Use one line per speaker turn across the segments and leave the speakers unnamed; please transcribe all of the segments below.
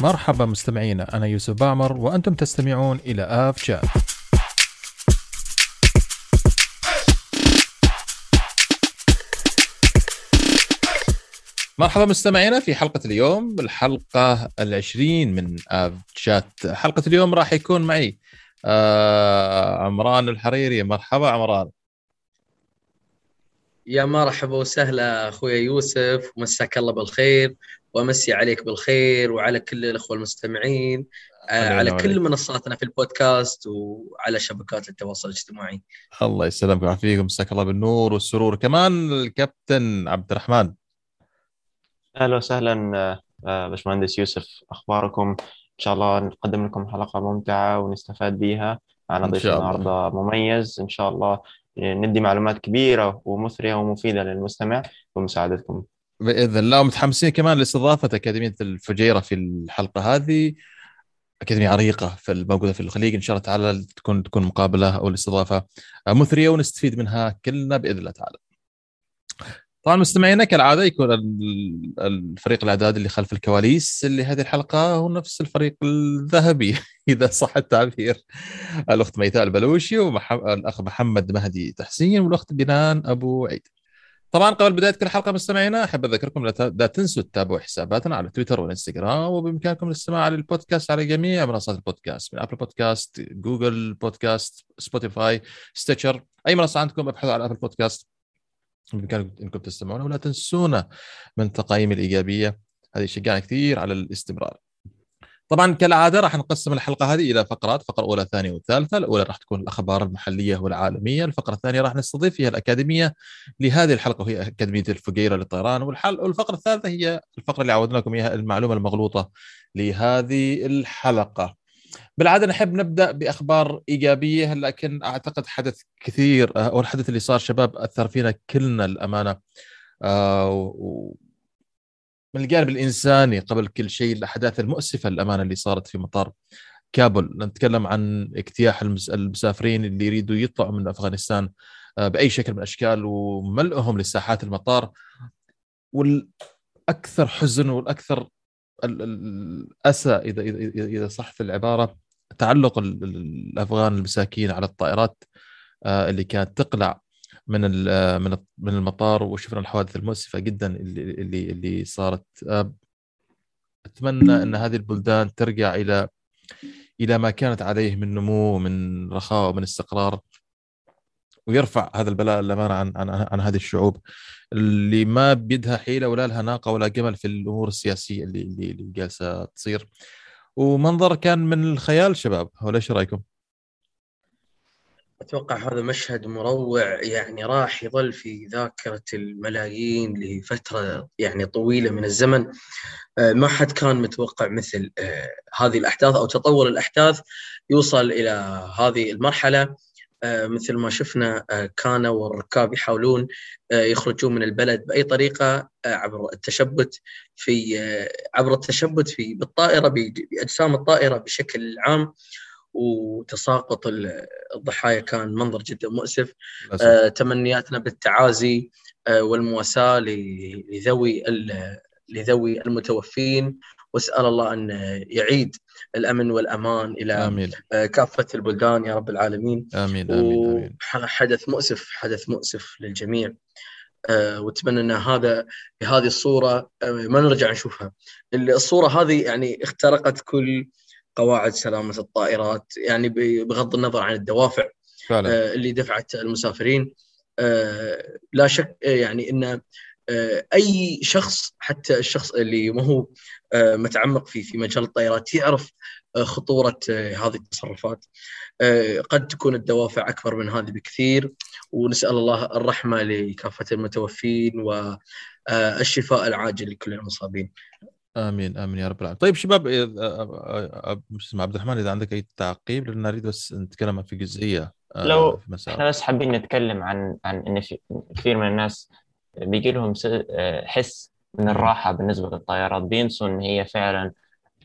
مرحبا مستمعينا أنا يوسف بامر وأنتم تستمعون إلى آف شات مرحبا مستمعينا في حلقة اليوم الحلقة العشرين من آف شات حلقة اليوم راح يكون معي آه عمران الحريري. مرحبا عمران.
يا مرحبا وسهلا أخويا يوسف ومساك الله بالخير وامسي عليك بالخير وعلى كل الأخوة المستمعين آه، على كل منصاتنا في البودكاست وعلى شبكات التواصل الاجتماعي.
الله يسلمك ويعافيك ومساك الله بالنور والسرور. كمان الكابتن عبد الرحمن.
أهلا وسهلا آه، باشمهندس يوسف. أخباركم؟ إن شاء الله نقدم لكم حلقة ممتعة ونستفاد بها معنا ضيف النهارده مميز. إن شاء الله ندي معلومات كبيرة ومثرية ومفيدة للمستمع بمساعدتكم
بإذن الله. ومتحمسين كمان لاستضافه أكاديمية الفجيرة في الحلقة هذه. أكاديمية عريقة في الموجوده في الخليج. إن شاء الله تعالى تكون تكون مقابلة أو الاستضافة مثرية ونستفيد منها كلنا بإذن الله تعالى. طبعا مستمعينا كالعادة يكون الفريق الأعداد اللي خلف الكواليس اللي هذه الحلقة هو نفس الفريق الذهبي إذا صح التعبير الأخت ميثاء البلوشي والاخ محمد مهدي تحسين والأخت بنان أبو عيد. طبعا قبل بداية كل حلقة مستمعينا أحب أذكركم لا تنسوا تتابعوا حساباتنا على تويتر والانستغرام وبإمكانكم الاستماع على البودكاست على جميع منصات البودكاست من Apple Podcast Google Podcast Spotify Stitcher أي منصة عندكم ابحثوا على Apple Podcast بامكانكم انكم تستمعون ولا تنسونا من التقييم الإيجابية. هذه يشجعنا كثير على الاستمرار. طبعا كالعادة راح نقسم الحلقة هذه إلى فقرات فقرة أولى ثانية وثالثة. الأولى راح تكون الأخبار المحلية والعالمية. الفقرة الثانية راح نستضيف فيها الأكاديمية لهذه الحلقة وهي أكاديمية الفقيرة للطيران. والحل والفقرة الثالثة هي الفقرة اللي عودناكم إياها المعلومة المغلوطة لهذه الحلقة. بالعادة نحب نبدأ بأخبار إيجابية لكن أعتقد حدث كثير أو الحدث اللي صار شباب أثر فينا كلنا الامانه آه من الجانب الإنساني قبل كل شيء الأحداث المؤسفة الامانه اللي صارت في مطار كابول. نتكلم عن اجتياح المسافرين اللي يريدوا يطلعوا من أفغانستان آه، بأي شكل من الأشكال وملئهم لساحات المطار. والأكثر حزن والأكثر الأسى إذا إذا إذا صح في العبارة تعلق الأفغان المساكين على الطائرات آه، اللي كانت تقلع من من من المطار. وشفنا الحوادث المؤسفة جدا اللي اللي اللي صارت. آه، أتمنى أن هذه البلدان ترجع إلى إلى ما كانت عليه من نمو ومن رخاء ومن استقرار. ويرفع هذا البلاء الامانه عن عن عن هذه الشعوب اللي ما بيدها حيلة ولا لها ناقة ولا جمل في الأمور السياسية اللي اللي, اللي جالسة تصير. ومنظر كان من الخيال شباب ولا إيش رأيكم؟
أتوقع هذا مشهد مروع يعني راح يظل في ذاكرة الملايين لفترة يعني طويلة من الزمن. آه، ما حد كان متوقع مثل آه، هذه الأحداث أو تطور الأحداث يوصل إلى هذه المرحلة. مثل ما شفنا كانوا والركاب يحاولون يخرجون من البلد بأي طريقة عبر التشبت في عبر التشبت في بالطائرة بأجسام الطائرة بشكل عام وتساقط الضحايا كان منظر جدا مؤسف. آه تمنياتنا بالتعازي آه والمواساة لذوي لذوي المتوفين واسأل الله أن يعيد الأمن والأمان إلى آمين. آه كافة البلدان يا رب العالمين
آمين آمين.
حدث مؤسف حدث مؤسف للجميع أه وأتمنى أن هذا بهذه الصورة أه ما نرجع نشوفها الصورة هذه يعني اخترقت كل قواعد سلامة الطائرات يعني بغض النظر عن الدوافع فعلا. آه، اللي دفعت المسافرين آه، لا شك آه، يعني إن أي شخص حتى الشخص اللي ما هو متعمق في في مجال الطائرات يعرف خطورة هذه التصرفات. قد تكون الدوافع أكبر من هذه بكثير. ونسأل الله الرحمة لكافة المتوفين والشفاء العاجل لكل المصابين.
آمين آمين يا رب العالمين. طيب شباب اسمع عبد الرحمن إذا عندك أي تعقيب لأن نريد بس نتكلم في جزئية
لو في إحنا بس حابين نتكلم عن عن إن في كثير من الناس بيجي لهم حس من الراحة بالنسبة للطيارات. بينسوا إن هي فعلا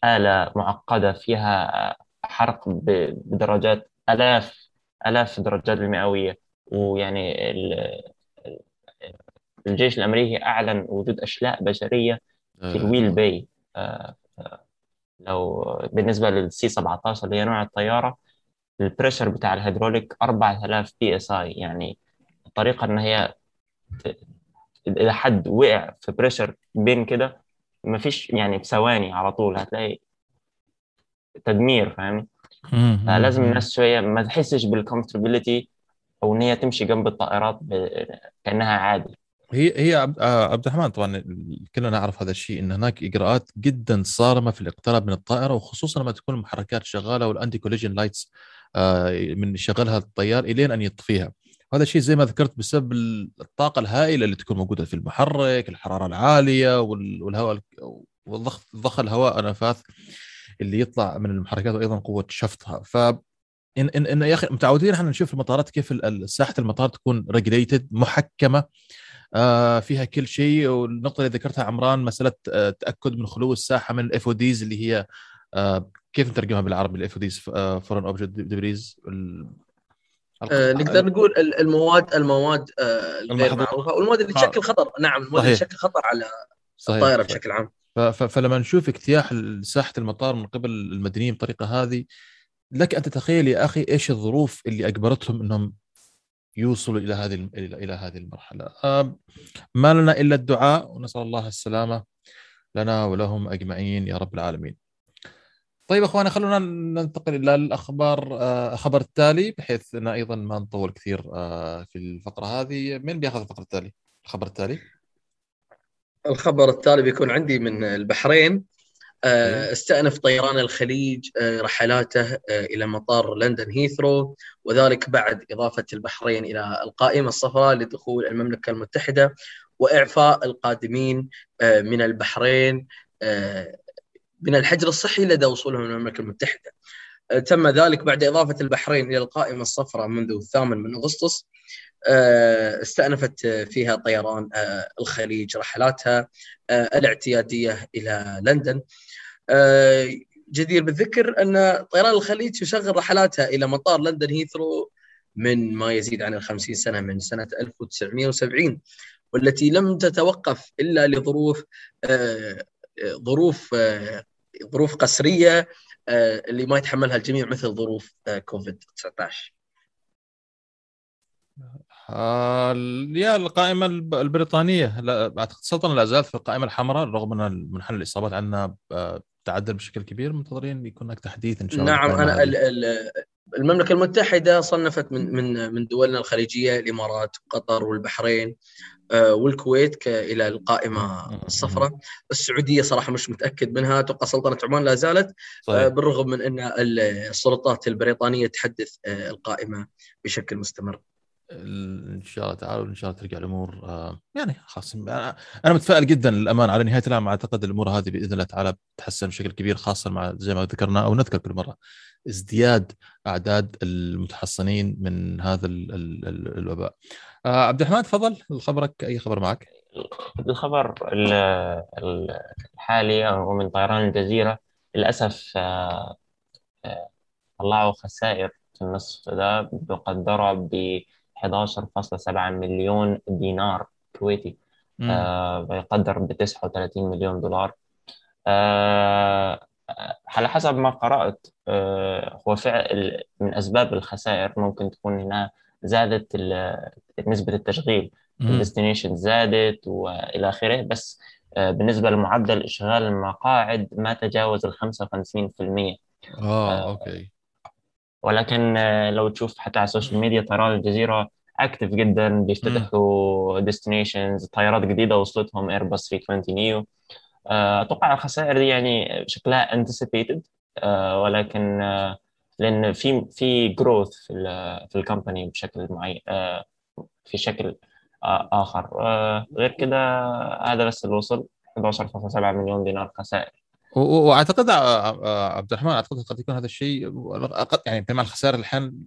آلة معقدة فيها حرق بدرجات آلاف آلاف الدرجات المئويه ويعني الجيش الأمريكي أعلن وجود أشلاء بشرية في ال wheel bay. آه، لو بالنسبة لل C 17 اللي هي نوع الطيارة ال pressure بتاع الهيدروليك 4000 PSI. يعني الطريقة إن هي إذا حد وقع في pressure بين كده مفيش يعني بثواني على طول هتلاقي تدمير فاهمني؟ فلازم الناس شوية ما تحسش بال comfortability أو إن هي تمشي جنب الطائرات ب... كأنها عادي.
هي هي عبد آه، عبد الرحمن طبعا كلنا نعرف هذا الشيء إن هناك إجراءات جدا صارمة في الاقتراب من الطائرة وخصوصا لما تكون المحركات شغالة وال anti collision lights من يشغلها الطيار إلين أن يطفيها. هذا الشيء زي ما ذكرت بسبب الطاقة الهائلة اللي تكون موجودة في المحرك الحرارة العالية وال- والهواء والضغط ضخ الهواء أنفاث اللي يطلع من المحركات وأيضا قوة شفطها. ف ان ان إن يا أخي متعودين إحنا نشوف المطارات كيف ساحة المطار تكون regulated محكمة آه، فيها كل شيء. والنقطة اللي ذكرتها عمران مسألة آه، تأكد من خلو الساحة من ال FODs اللي هي آه، كيف نترجمها بالعربي؟ ال FODs foreign object debris
آه، نقدر نقول ال- المواد المواد آه، الغير. معروفة والمواد اللي. تشكل خطر نعم المواد اللي. تشكل خطر على
صحيح الطائرة.
بشكل عام
فلما نشوف اجتياح ساحة المطار من قبل المدنيين بالطريقة هذه لك أن تتخيل يا أخي إيش الظروف اللي أجبرتهم إنهم يوصلوا إلى هذه إلى هذه المرحلة. ما لنا إلا الدعاء ونسأل الله السلامة لنا ولهم أجمعين يا رب العالمين. طيب اخواني خلونا ننتقل إلى الأخبار آه، الخبر التالي بحيث إن أيضا ما نطول كثير آه، في الفقرة هذه، من بيأخذ الفقرة التالي؟ الخبر التالي؟
الخبر التالي بيكون عندي من البحرين آه،. استأنف طيران الخليج آه، رحلاته آه، إلى مطار لندن هيثرو وذلك بعد إضافة البحرين إلى القائمة الصفراء لدخول المملكة المتحدة وإعفاء القادمين آه، من البحرين آه، من الحجر الصحي لدى وصولهم إلى المملكة المتحدة. آه، تم ذلك بعد إضافة البحرين إلى القائمة الصفراء منذ الثامن من أغسطس. آه، استأنفت فيها طيران آه، الخليج رحلاتها الاعتيادية إلى لندن. جدير بالذكر أن طيران الخليج يشغل رحلاتها إلى مطار لندن هيثرو من ما يزيد عن الخمسين سنة من سنة 1970 والتي لم تتوقف إلا لظروف ظروف ظروف قسرية آه، اللي ما يتحملها الجميع مثل ظروف آه، كوفيد 19
آه، يا القائمة الب- البريطانية لا أعتقد السلطنة لا زالت في القائمة الحمراء رغم أن منحنى الإصابات عندنا آه، تعدل بشكل كبير. منتظرين يكون هناك تحديث إن شاء الله
نعم أنا المملكة المتحدة صنفت من من من دولنا الخليجية الإمارات وقطر والبحرين. والكويت ك- إلى القائمة الصفراء. السعودية صراحة مش متأكد منها أتوقع سلطنة عمان لا زالت آه،
صحيح.
بالرغم من إن ال- السلطات البريطانية تحدث آه، القائمة بشكل مستمر.
إن شاء الله تعالى وان شاء الله ترجع الأمور آه، يعني خلاص أنا متفائل جدا للامانه على نهاية العام. أعتقد الأمور هذه بإذن الله تعالى بتتحسن بشكل كبير خاصة مع زي ما ذكرنا أو نذكر كل مرة ازدياد أعداد المتحصنين من هذا ال- ال- ال- الوباء. آه، عبد الرحمن تفضل خبرك أي خبر معك؟
الخبر ال- ال- الحالي هو من طيران الجزيرة للأسف آه، آه، طلعوا خسائر في النصف ده بقدرها ب 11.7 مليون دينار كويتي
مم.
آه، ويقدر ب 39 مليون دولار آه، على حسب ما قرأت آه، هو فعل من أسباب الخسائر ممكن تكون إنها زادت نسبة التشغيل. الديستنيشن زادت وإلى آخره. بس آه، بالنسبة لمعدل إشغال المقاعد ما تجاوز ال 55%
آه okay.
ولكن آه، لو تشوف حتى على السوشيال ميديا طيران الجزيرة active جدا بيفتتحوا destinations طيارات جديدة وصلتهم Airbus 320 neo آه، أتوقع الخسائر دي يعني شكلها anticipated ولكن آه، لأن في في growth في ال في ال company بشكل معين آه، في شكل آه، آخر. آه، غير كده هذا بس اللي وصل 11.7 مليون دينار خسائر.
وأعتقد آه، آه، عبد الرحمن أعتقد قد يكون هذا الشيء يعني مع الخسائر الحين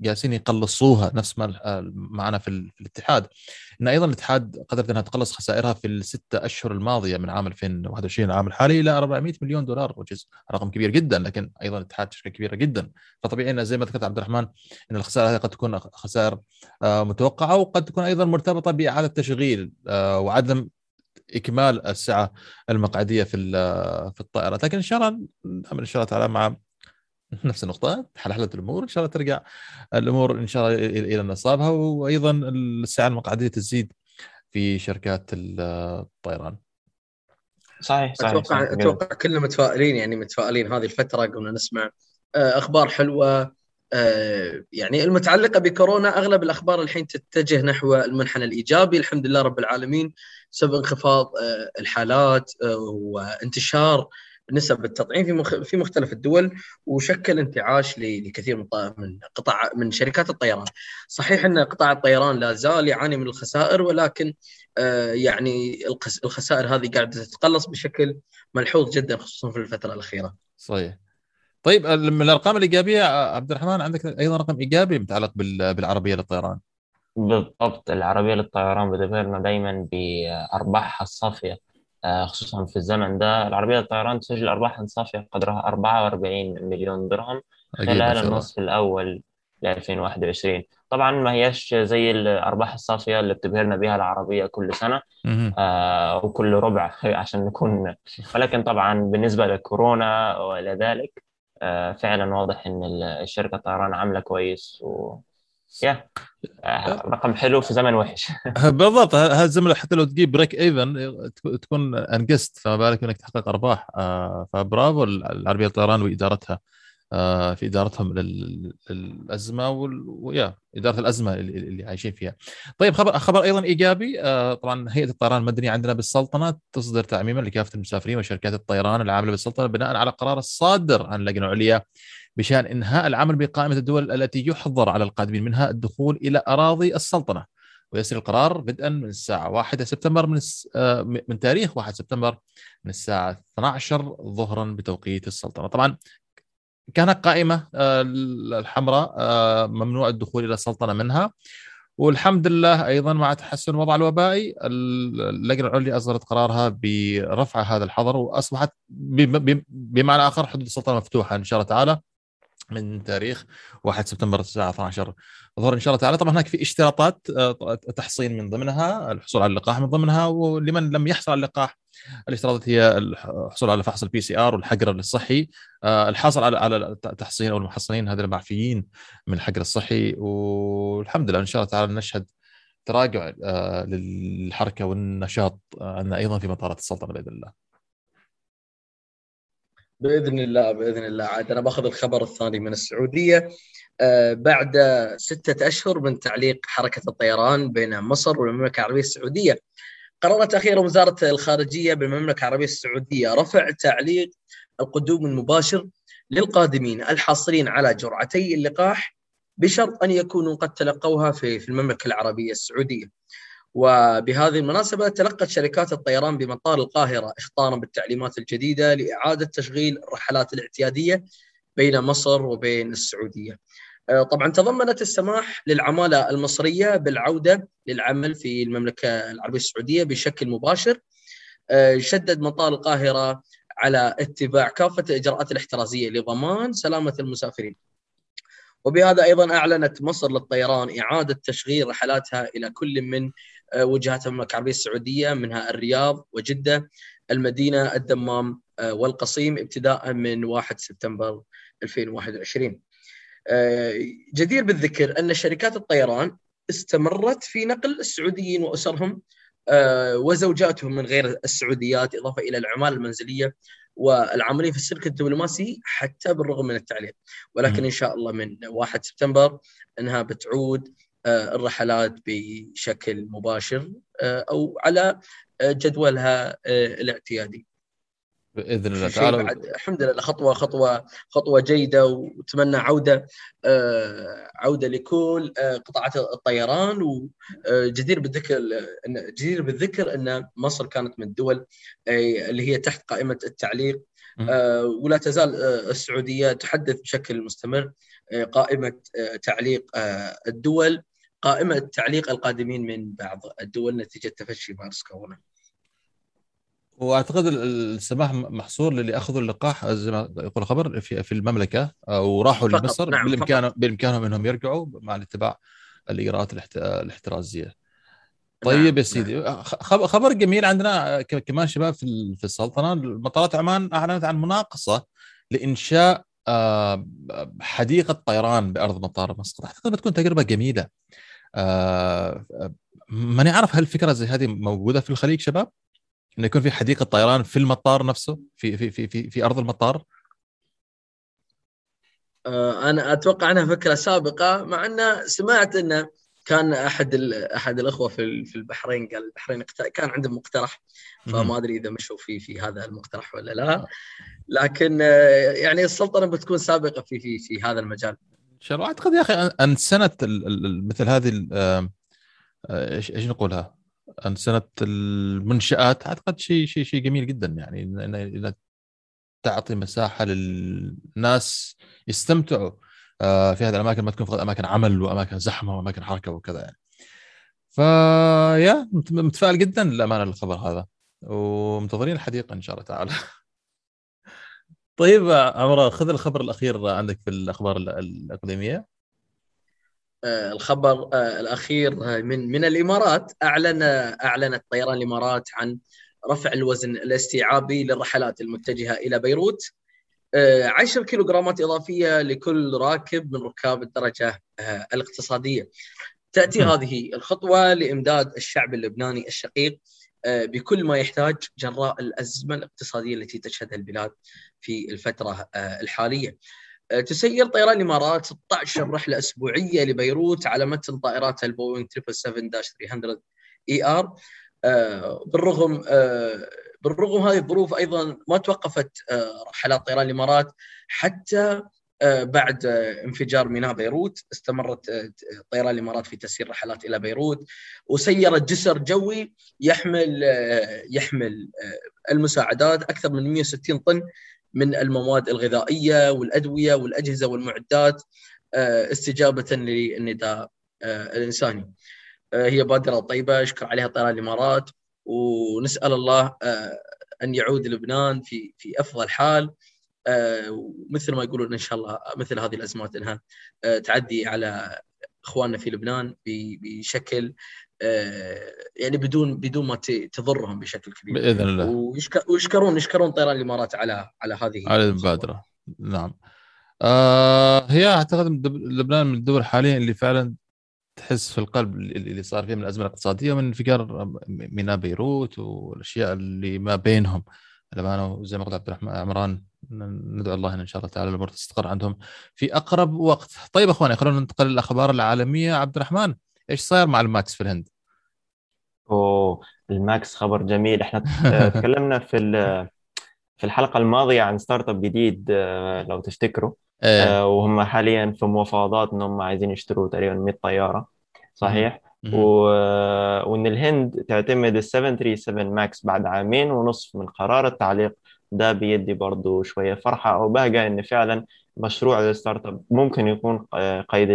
جالسين يقلصوها نفس ما آه، معنا في, ال- في الاتحاد. إن أيضا الاتحاد قدرت إنها تقلص خسائرها في الستة أشهر الماضية من عام 2021 العام الحالي إلى 400 مليون دولار وجز رقم كبير جدا لكن أيضا الاتحاد شركة كبيرة جدا. فطبيعي إن زي ما ذكرت عبد الرحمن إن الخسائر هذه قد تكون خسائر آه، متوقعة وقد تكون أيضا مرتبطة بإعادة تشغيل آه، وعدم إكمال السعة المقعدية في في الطائرات. لكن إن شاء الله نامل إن شاء الله تعالى مع نفس النقطة حلحلة الأمور إن شاء الله ترجع الأمور إن شاء الله إلى نصابها وأيضا السعة المقعدية تزيد في شركات الطيران.
صحيح صحيح
أتوقع
صحيح.
أتوقع كلنا متفائلين يعني متفائلين هذه الفترة قمنا نسمع آه، أخبار حلوة آه، يعني المتعلقة بكورونا أغلب الأخبار الحين تتجه نحو المنحنى الإيجابي. الحمد لله رب العالمين. بسبب انخفاض آه، الحالات وانتشار نسب التطعيم في. في مختلف الدول وشكل انتعاش لكثير من من قطاع من شركات الطيران. صحيح أن قطاع الطيران لا زال يعاني من الخسائر ولكن آه يعني الخسائر هذه قاعدة تتقلص بشكل ملحوظ جدا خصوصا في الفترة الأخيرة.
صحيح. طيب من الأرقام الإيجابية عبد الرحمن عندك أيضا رقم إيجابي متعلق بالعربية للطيران.
بالضبط العربية للطيران بتظهرنا دائما بأرباحها الصافية. آه، خصوصا في الزمن ده العربية للطيران تسجل أرباح صافية قدرها 44 مليون درهم خلال النصف الأول ل 2021 طبعا ما هيش زي الأرباح الصافية اللي بتبهرنا بها العربية كل سنة. آه وكل ربع عشان نكون ولكن طبعا بالنسبة لكورونا وإلى ذلك آه فعلا واضح إن الشركة الطيران عاملة كويس و yeah. آه، رقم حلو في زمن وحش.
بالضبط هذا الزمن حتى لو تجيب break even تكون أنجزت فما بالك إنك تحقق أرباح. آه، فبرافو العربية للطيران وإدارتها. في إدارتهم للأزمة و yeah إدارة الأزمة اللي عايشين فيها. طيب خبر خبر أيضا إيجابي. طبعا هيئة الطيران المدني عندنا بالسلطنة تصدر تعميما لكافة المسافرين وشركات الطيران العاملة بالسلطنة بناء على قرار الصادر عن اللجنه العليا بشأن إنهاء العمل بقائمة الدول التي يحظر على القادمين منها الدخول إلى أراضي السلطنة. ويصل القرار بدءا من الساعة 1 سبتمبر من آه، من تاريخ 1 سبتمبر من الساعة 12 ظهرا بتوقيت السلطنة. طبعا كانت قائمة آه، الحمراء آه، ممنوع الدخول إلى السلطنة منها. والحمد لله أيضا مع تحسن الوضع الوبائي اللجنة العليا أصدرت قرارها برفع هذا الحظر وأصبحت بمعنى آخر حدود السلطنة مفتوحة إن شاء الله تعالى. من تاريخ 1 سبتمبر الساعة 12 ظهر إن شاء الله تعالى طبعا هناك في اشتراطات آه، تحصين من ضمنها الحصول على اللقاح من ضمنها ولمن لم يحصل على اللقاح الاشتراطات هي الحصول على فحص ال PCR والحجر الصحي. آه، الحاصل على على التحصين أو المحصنين هذول المعفيين من الحجر الصحي والحمد لله إن شاء الله تعالى نشهد تراجع آه، للحركة والنشاط عندنا أيضا في مطارات السلطنه بإذن الله.
بإذن الله بإذن الله. عاد أنا باخذ الخبر الثاني من السعودية. آه، بعد ستة أشهر من تعليق حركة الطيران بين مصر والمملكة العربية السعودية قررت أخيرا وزارة الخارجية بالمملكة العربية السعودية رفع تعليق القدوم المباشر للقادمين الحاصلين على جرعتي اللقاح بشرط أن يكونوا قد تلقوها في المملكة العربية السعودية. وبهذه المناسبة تلقت شركات الطيران بمطار القاهرة إخطارا بالتعليمات الجديدة لإعادة تشغيل الرحلات الاعتيادية بين مصر وبين السعودية. آه، طبعا تضمنت السماح للعمالة المصرية بالعودة للعمل في المملكة العربية السعودية بشكل مباشر. آه، شدد مطار القاهرة على اتباع كافة الإجراءات الاحترازية لضمان سلامة المسافرين. وبهذا أيضا أعلنت مصر للطيران إعادة تشغيل رحلاتها إلى كل من وجهات المملكه العربية السعودية منها الرياض وجدة المدينة الدمام آه، والقصيم ابتداء من 1 سبتمبر 2021 آه، جدير بالذكر أن شركات الطيران استمرت في نقل السعوديين وأسرهم وزوجاتهم من غير السعوديات إضافة إلى العماله المنزلية والعاملين في السلك الدبلوماسي حتى بالرغم من التعليق ولكن إن شاء الله من 1 سبتمبر أنها بتعود آه، الرحلات بشكل مباشر آه، أو على آه، جدولها الاعتيادي.
بإذن الله. تعالى
الحمد لله خطوة خطوة خطوة جيدة وأتمنى عودة عودة لكل قطاعات الطيران وجدير بالذكر جدير بالذكر إن مصر كانت من الدول اللي هي تحت قائمة التعليق ولا تزال السعودية تحدث بشكل مستمر قائمة تعليق الدول. قائمة تعليق القادمين من بعض الدول نتيجة تفشي فيروس كورونا.
وأعتقد السماح محصور للي أخذوا اللقاح زي ما يقول الخبر في في المملكة وراحوا لمصر نعم بالامكان. بإمكانهم إنهم يرجعوا مع الاتباع الاجراءات الاحترازية. طيب
نعم،
يا سيدي خ- خبر جميل عندنا كمان شباب في ال- في السلطنة مطارات عمان أعلنت عن مناقصة لإنشاء آه، حديقة طيران بأرض مطار مسقط أعتقد بتكون تجربة جميلة ماني عارف هل فكرة زي هذه موجودة في الخليج شباب؟ إنه يكون في حديقة طيران في المطار نفسه في في في في, في أرض المطار؟
آه، أنا أتوقع أنها فكرة سابقة مع أن سمعت انه كان أحد أحد الأخوة في في البحرين قال البحرين كان عندهم مقترح فما أدري إذا مشوا في في هذا المقترح ولا لا. لكن آه، يعني السلطنة بتكون سابقة في في في هذا المجال.
شاء الله اعتقد يا أخي ان سنة مثل هذه آه، آه، إيش نقولها؟ أن سنة المنشآت أعتقد شيء شيء شيء جميل جدا يعني إن تعطي مساحة للناس يستمتعوا آه، في هذه الأماكن ما تكون فقط أماكن عمل وأماكن زحمة وأماكن حركة وكذا يعني. فيا مت- متفائل جدا للأمانة الخبر هذا ومنتظرين الحديقة إن شاء الله تعالى. طيب عمر خذ الخبر الأخير عندك في الأخبار ال- الأقليمية.
آه، الخبر آه، الأخير آه، من من الإمارات أعلن اعلنت طيران الإمارات عن رفع الوزن الاستيعابي للرحلات المتجهة إلى بيروت آه، 10 كيلوغرامات إضافية لكل راكب من ركاب الدرجة الاقتصادية.
تأتي.
هذه الخطوة لإمداد الشعب اللبناني الشقيق بكل ما يحتاج جراء الأزمة الاقتصادية التي تشهدها البلاد في الفترة آه، الحالية. آه، تسير طيران الإمارات 16 رحله اسبوعيه لبيروت على متن طائرات البوينغ 777-300 ER بالرغم آه، بالرغم هذه الظروف أيضا ما توقفت آه، رحلات طيران الإمارات حتى آه، بعد آه، انفجار ميناء بيروت استمرت آه، طيران الإمارات في تسيير رحلات إلى بيروت وسيرت جسر جوي يحمل آه، يحمل آه، المساعدات أكثر من 160 طن من المواد الغذائية والأدوية والأجهزة والمعدات آه، استجابة للنداء آه، الإنساني. آه، هي بادرة طيبة يشكر عليها طيران الإمارات ونسأل الله آه، أن يعود لبنان في في أفضل حال آه، ومثل ما يقولون إن شاء الله مثل هذه الأزمات إنها آه، تعدي على إخواننا في لبنان بشكل آه، يعني بدون بدون ما تضرهم بشكل كبير.
بإذن الله.
ويشك- ويشكرون يشكرون طيران الإمارات على على هذه
على المبادرة. نعم. آه هي أعتقد من لبنان من الدول حاليا اللي فعلا تحس في القلب اللي صار فيها من الأزمة الاقتصادية ومن انفجار ميناء بيروت والأشياء اللي ما بينهم. الامانه وزي ما قلت عبد الرحمن عمران ندعو الله إن شاء الله تعالى الأمور تستقر عندهم في أقرب وقت. طيب أخواني خلونا ننتقل للاخبار العالمية عبد الرحمن إيش صاير مع الماكس في الهند؟
أوه الماكس خبر جميل إحنا تكلمنا في في الحلقة الماضية عن start up جديد آه، لو تفتكروا
إيه
آه، وهم حاليا في مفاوضات إنهم عايزين يشتروا تقريبا 100 طيارة صحيح. و... وإن الهند تعتمد ال 737 ماكس بعد عامين ونصف من قرار التعليق. ده بيدي برضو شوية فرحة أو بهجة إن فعلا مشروع ال start up ممكن يكون آه، قيد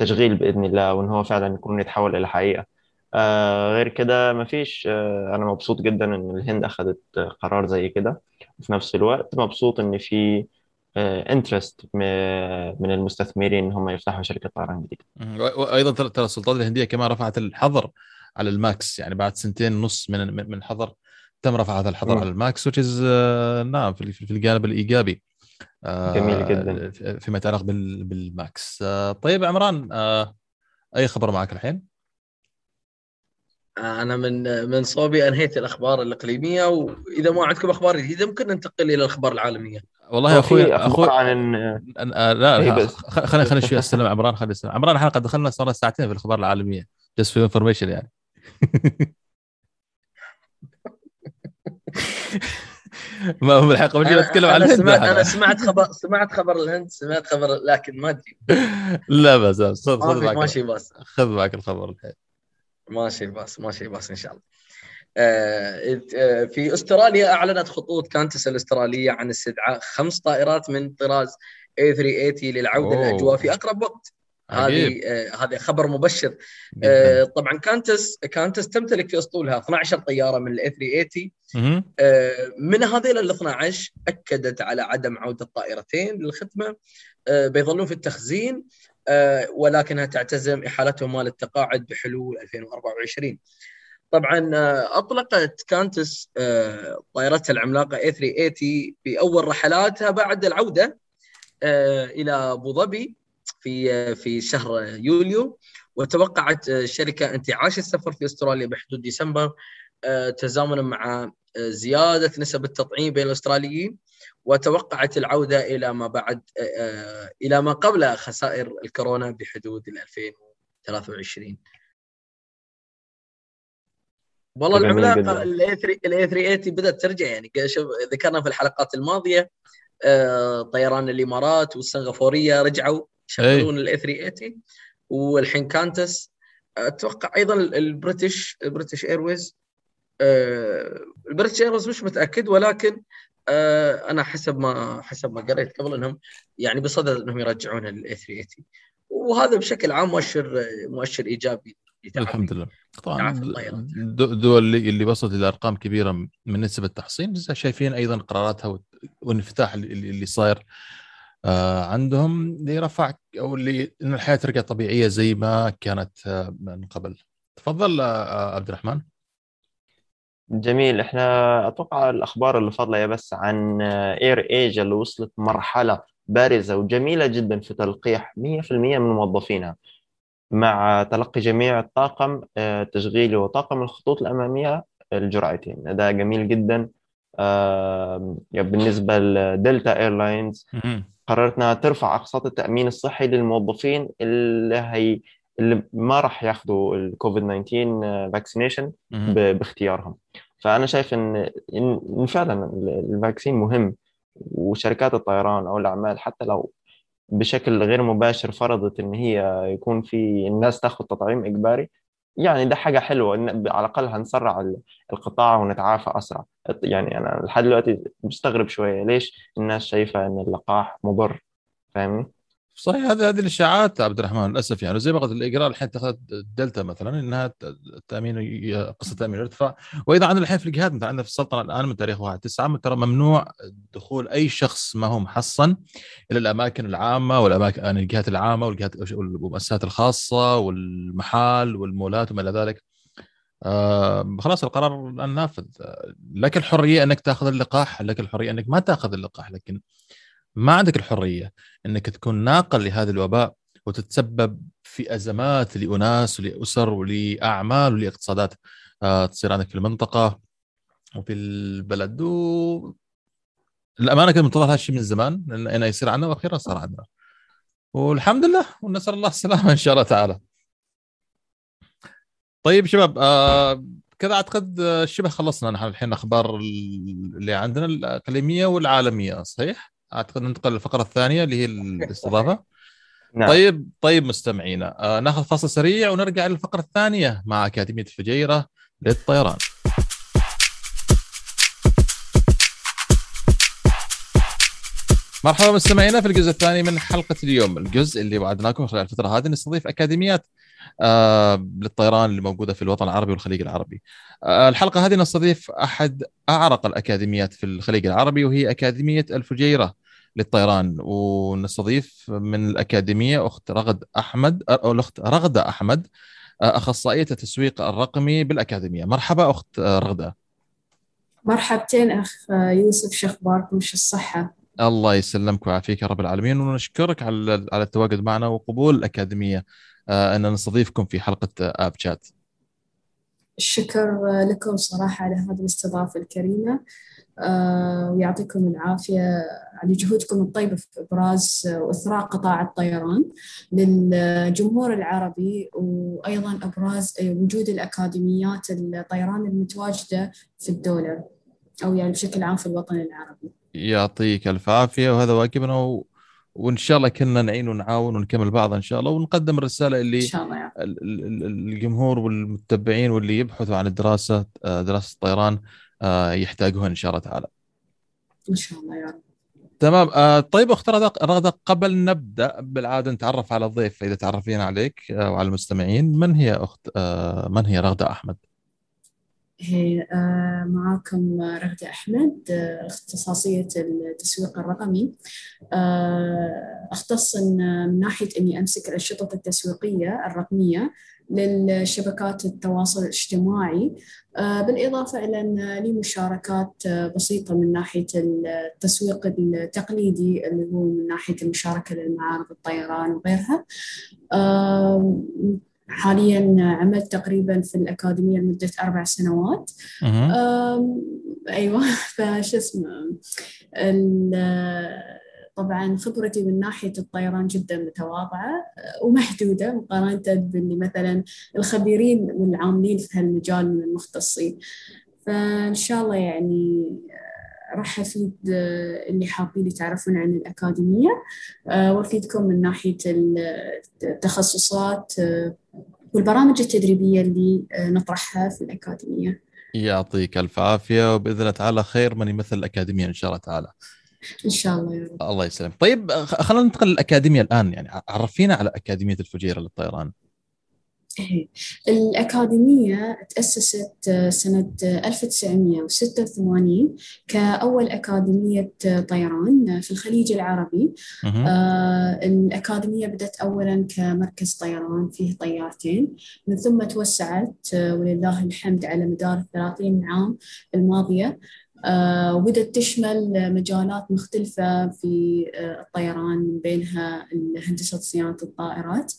التشغيل بإذن الله وإن هو فعلا يكون يتحول إلى حقيقة. آه غير كده مفيش آه أنا مبسوط جدا إن الهند اخذت قرار زي كده. وفي نفس الوقت مبسوط إن في interest من المستثمرين إن هم يفتحوا شركة طيران
جديدة وأيضا ترى ترى السلطات الهندية كمان رفعت الحظر على الماكس يعني بعد سنتين ونص من من من الحظر تم رفع هذا الحظر. على الماكس which is آه، نعم في في الجانب الإيجابي آه،
جميل جدا.
فيما يتعلق بال- بالماكس آه، طيب عمران آه، أي خبر معك الحين؟
أنا من من صوبي أنهيت الأخبار الإقليمية وإذا ما عندكم أخبار جديدة ممكن ننتقل إلى الأخبار العالمية
والله يا أخوي
في
أخوي
عن
آه، لا
إيه
لا
بس.
خلينا خلينا شوي أستلم عمران خلينا أستلم. عمران الحلقة دخلنا صار ساعتين في الأخبار العالمية just for information يعني. ما هو الحلقة نتكلم عن
أنا
الهند
سمعت. أنا سمعت خبر سمعت خبر الهند سمعت خبر لكن ما أدري.
لا بس بس خذ
في
معك
ماشي باص
خذ معك الخبر. الحين
ماشي باص ماشي باص إن شاء الله. في استراليا أعلنت خطوط كانتس الأسترالية عن استدعاء خمس طائرات من طراز A380 للعودة
أوه.
للأجواء في أقرب وقت هذه آه، هذا خبر مبشر. آه، طبعا كانتس كانتس تمتلك في أسطولها 12 طيارة من ال A380
مهم.
آه، من هذيل ال 12 أكدت على عدم عودة الطائرتين للخدمة آه، بيظلون في التخزين آه، ولكنها تعتزم إحالتهم مال التقاعد بحلول 2024 طبعا آه، أطلقت كانتس آه، طائرتها العملاقة A380 بأول رحلاتها بعد العودة إلى أبو ظبي في في شهر يوليو. وتوقعت الشركة انتعاش السفر في أستراليا بحدود ديسمبر تزامنا مع زيادة نسب التطعيم بين الأستراليين. وتوقعت العودة إلى ما بعد آه، إلى ما قبل خسائر الكورونا بحدود ال 2023 والله العملاقة الاي 380 بدأت ترجع يعني. ذكرنا في الحلقات الماضية آه، طيران الإمارات والسنغافورية رجعوا يشغلون ال A380 والحين Qantas. أتوقع أيضا ال British ال British Airways ال British Airways مش متأكد ولكن آه، أنا حسب ما حسب ما قريت قبل إنهم يعني بصدد إنهم يرجعون ال A380 وهذا بشكل عام مؤشر مؤشر إيجابي.
الحمد لله. طبعا الدول اللي اللي وصلت إلى أرقام كبيرة من نسب التحصين شايفين أيضا قراراتها والانفتاح اللي صاير آه، عندهم اللي رفع أو اللي إن الحياة ترجع طبيعية زي ما كانت آه، من قبل. تفضل عبد الرحمن.
جميل. إحنا أتوقع الأخبار اللي فاضلة بس عن اير ايجا اللي وصلت مرحلة بارزة وجميلة جدا في تلقيح 100% من موظفينها. مع تلقي جميع الطاقم آه، تشغيلي وطاقم الخطوط الأمامية الجرعتين. ده جميل جدا. بالنسبة ل Delta Airlines قررت إنها ترفع أقساط التأمين الصحي للموظفين اللي هي اللي ما راح ياخذوا الكوفيد 19 vaccination باختيارهم. فأنا شايف إن إن فعلا ال vaccine مهم وشركات الطيران أو الأعمال حتى لو بشكل غير مباشر فرضت إن هي يكون في الناس تاخذ تطعيم إجباري يعني ده حاجة حلوة إن على الأقل هنسرع القطاع ونتعافى أسرع. يعني أنا لحد دلوقتي مستغرب شوية ليش الناس شايفة إن اللقاح مضر فاهمني؟
صحيح هذه هذه الإشاعات عبد الرحمن للأسف يعني زي ما قلت الاجراء الحين اتخذت الدلتا مثلا إنها التامين قصة التامين يرتفع وأيضا عندنا الحين في الجهات مثلا عندنا في السلطنة الآن من تاريخ 1 9 ترى ممنوع دخول أي شخص ما هو محصن إلى الأماكن العامة والأماكن يعني الجهات العامة والجهات والمؤسسات الخاصة والمحال والمولات وما إلى ذلك. آه خلاص القرار الآن نافذ. لك الحرية أنك تأخذ اللقاح لك الحرية أنك ما تأخذ اللقاح لكن ما عندك الحرية إنك تكون ناقل لهذا الوباء وتتسبب في أزمات لأناس ولأسر ولأعمال ولأقتصادات. آه، تصير عندك في المنطقة وفي البلد. و... الأمانة كنت منتظر هذا الشيء من زمان لأنه يصير عندنا وأخيرا صار عندنا والحمد لله ونسأل الله السلامة إن شاء الله تعالى. طيب شباب آه كذا أعتقد شبه خلصنا نحن الحين الاخبار اللي عندنا الأقليمية والعالمية صحيح؟ أعتقد ننتقل للفقرة الثانية اللي هي الاستضافة. نعم. طيب طيب مستمعينا آه ناخذ فاصل سريع ونرجع للفقرة الثانية مع أكاديمية الفجيرة للطيران. مرحبا مستمعينا في الجزء الثاني من حلقة اليوم الجزء اللي وعدناكم خلال الفترة هذه نستضيف أكاديميات للطيران اللي موجودة في الوطن العربي والخليج العربي. آه الحلقة هذه نستضيف أحد أعرق الأكاديميات في الخليج العربي وهي أكاديمية الفجيرة للطيران ونستضيف من الأكاديمية أخت رغد أحمد أو الأخت رغدة أحمد آه أخصائية التسويق الرقمي بالأكاديمية. مرحبا أخت رغدة.
مرحبتين أخ يوسف شو أخباركم شو الصحة؟
الله يسلمك ويعافيك يا رب العالمين ونشكرك على على التواجد معنا وقبول الأكاديمية آه، أن نستضيفكم في حلقة آب شات.
الشكر لكم صراحة على هذه الاستضافة الكريمة آه، ويعطيكم العافية على جهودكم الطيبة في إبراز وإثراء قطاع الطيران للجمهور العربي وأيضا إبراز وجود الأكاديميات الطيران المتواجدة في الدولة أو يعني بشكل عام في الوطن العربي.
يعطيك الف عافية وهذا واجبنا. وإن شاء الله كلنا نعين ونعاون ونكمل بعض إن شاء الله ونقدم الرسالة اللي إن شاء الله يعني. الجمهور والمتبعين واللي يبحثوا عن الدراسة آه، دراسة الطيران آه، يحتاجوها إن شاء الله تعالى.
إن شاء الله يا رب.
تمام آه، طيب أخت رغده قبل نبدأ بالعادة نتعرف على الضيف إذا تعرفين عليك وعلى المستمعين من هي أخت من هي رغدة أحمد؟
هي آه، معاكم رغدة أحمد آه، اختصاصية التسويق الرقمي. آه، أختص من ناحية أني أمسك الأنشطة التسويقية الرقمية للشبكات التواصل الاجتماعي. بالإضافة إلى أن لي مشاركات بسيطة من ناحية التسويق التقليدي اللي هو من ناحية المشاركة للمعارض الطيران وغيرها. حاليا عملت تقريبا في الأكاديمية لمدة أربع سنوات. أيوة فش اسمه طبعا خبرتي من ناحية الطيران جدا متواضعة ومحدودة مقارنة باللي مثلا الخبيرين والعاملين في هالمجال من المختصين. فإن شاء الله يعني راح أفيد اللي حابين يتعرفون عن الأكاديمية. وأفيدكم من ناحية التخصصات والبرامج التدريبية اللي نطرحها في الأكاديمية.
يعطيك ألف عافية وبإذن الله تعالى خير من يمثل الأكاديمية إن شاء الله تعالى.
إن شاء الله يا رب.
الله يسلمك. طيب خلينا ننتقل للأكاديمية الآن يعني عرفينا على أكاديمية الفجيرة للطيران.
إيه. الأكاديمية تأسست سنة 1986 كأول أكاديمية طيران في الخليج العربي. آه الأكاديمية بدأت أولا كمركز طيران فيه طيارتين. من ثم توسعت ولله الحمد على مدار الثلاثين عام الماضية. آه، وبدأت تشمل مجالات مختلفة في آه، الطيران من بينها هندسة صيانة الطائرات.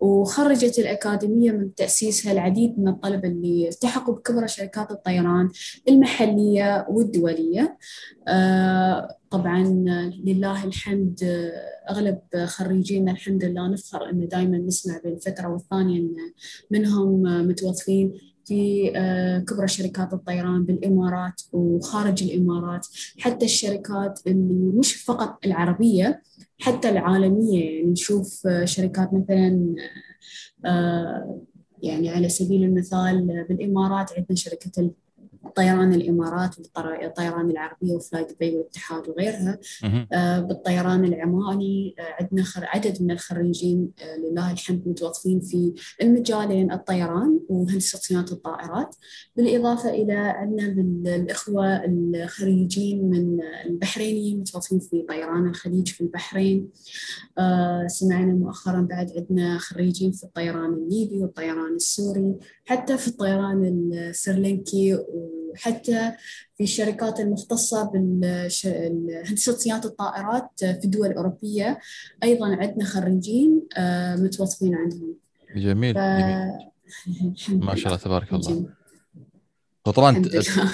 وخرجت الأكاديمية من تأسيسها العديد من الطلبة اللي التحقوا بكبرى شركات الطيران المحلية والدولية. آه، طبعا لله الحمد أغلب خريجينا الحمد لله نفخر أنه دائما نسمع بين فترة والثانية أن منهم متوظفين. في آه، كبرى شركات الطيران بالإمارات وخارج الإمارات. حتى الشركات اللي مش فقط العربية حتى العالمية. يعني نشوف آه، شركات مثلا آه، يعني على سبيل المثال بالإمارات عندنا شركة طيران الإمارات والطيران العربية وفلاي دبي والاتحاد وغيرها. آه بالطيران العماني آه عندنا عدد من الخريجين آه لله الحمد متوظفين في المجالين الطيران وهندسة صيانه الطائرات. بالإضافة إلى عندنا الإخوة الخريجين من البحرينيين متوظفين في طيران الخليج في البحرين. سمعنا مؤخرا بعد عندنا خريجين في الطيران الليبي والطيران السوري. حتى في الطيران السريلانكي وحتى في الشركات المختصة بهندسة صيانة الطائرات في الدول الأوروبية. أيضا عندنا خريجين آه، متوظفين عندهم.
جميل, ف... جميل. ما شاء الله تبارك الله. وطبعا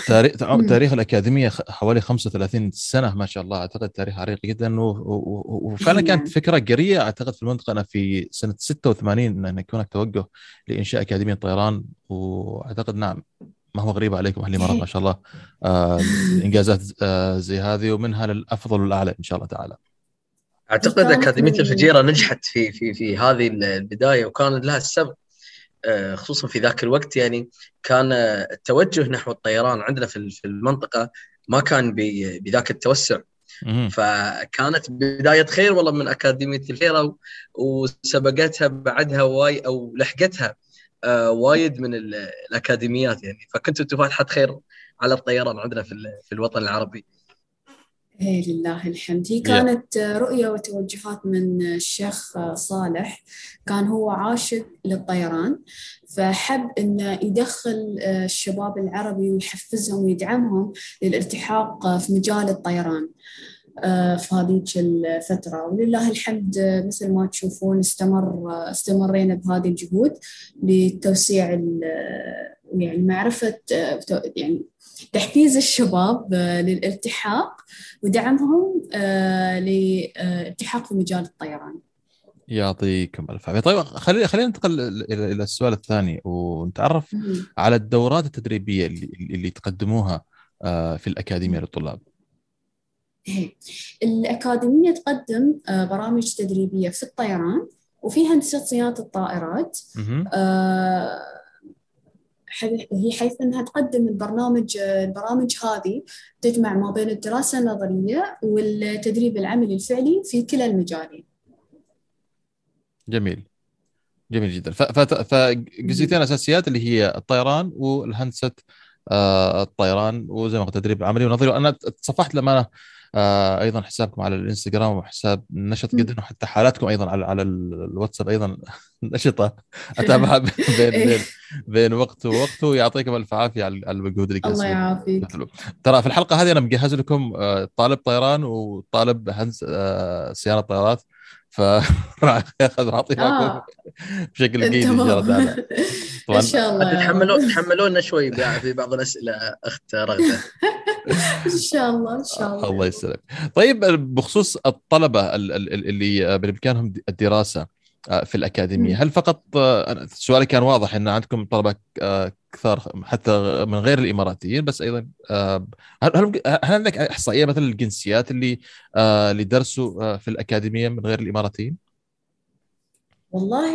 تاريخ تاريخ الأكاديمية حوالي 35 سنة ما شاء الله. أعتقد تاريخ عريق جدا. وفعلا كانت فكرة قرية. أعتقد في المنطقة أنا في سنة 86 أن يكون هناك توجه لإنشاء أكاديمية طيران. وأعتقد نعم. ما هو غريب عليكم أهل الامارات ما شاء الله. آه إنجازات آه زي هذه ومنها للأفضل والأعلى إن شاء الله تعالى.
أعتقد أكاديمية الفجيرة نجحت في في في هذه البداية وكان لها السبب آه، خصوصا في ذاك الوقت. يعني كان التوجه نحو الطيران عندنا في المنطقة ما كان بذاك التوسع. فكانت بداية خير والله من أكاديمية الفجيرة وسبقتها بعدها واي أو لحقتها آه، وايد من الأكاديميات يعني. فكنت أنتم فاتحه خير على الطيران عندنا في في الوطن العربي.
إيه لله الحمد. هي كانت رؤية وتوجهات من الشيخ صالح. كان هو عاشق للطيران. فحب إنه يدخل الشباب العربي ويحفزهم ويدعمهم للالتحاق في مجال الطيران. آه، في هذيك الفترة ولله الحمد مثل ما تشوفون استمر استمرينا بهذه الجهود لتوسيع يعني معرفة يعني تحفيز الشباب للالتحاق ودعمهم آه، للالتحاق في مجال الطيران.
يعطيكم الف عافية طيب خلينا خلينا ننتقل إلى السؤال الثاني ونتعرف على الدورات التدريبية اللي, اللي تقدموها آه، في الأكاديمية للطلاب.
الأكاديمية تقدم آه، برامج تدريبية في الطيران وفي هندسة صيانة الطائرات. آه، هي حيث أنها تقدم البرنامج البرامج هذه تجمع ما بين الدراسة النظرية والتدريب العملي الفعلي في كلا المجالين.
جميل. جميل جدا. فجزئيتين أساسيات اللي هي الطيران والهندسة آه، الطيران وزي ما قلت التدريب العملي ونظري. وأنا تصفحت للامانه آه، أيضا حسابكم على الإنستغرام وحساب
مم.
جدا وحتى حالاتكم أيضا على على الواتساب أيضا نشطة اتابعها بين
إيه.
بين بين وقت ووقت ويعطيكم ألف عافية على المجهود اللي
الله. يعافيك
ترى في الحلقة هذه أنا مجهز لكم آه، طالب طيران وطالب هندس آه، صيانة طيارات فراح أخذ اعطي
آه.
بشكل جيد إن شاء الله
إن شاء الله.
تحملون تحملونا شوي في بعض الأسئلة أخت رغدة
إن شاء الله إن شاء الله
الله يسلمك طيب بخصوص الطلبة ال- ال- ال- اللي بإمكانهم الدراسة آه، في
الأكاديمية.
هل فقط آه، سؤالي كان واضح إن عندكم طلبة آه، كثار حتى من غير الإماراتيين بس أيضا آه، هل هل عندك إحصائية مثلا الجنسيات اللي آه، اللي درسوا آه، في الأكاديمية من غير الإماراتيين؟
والله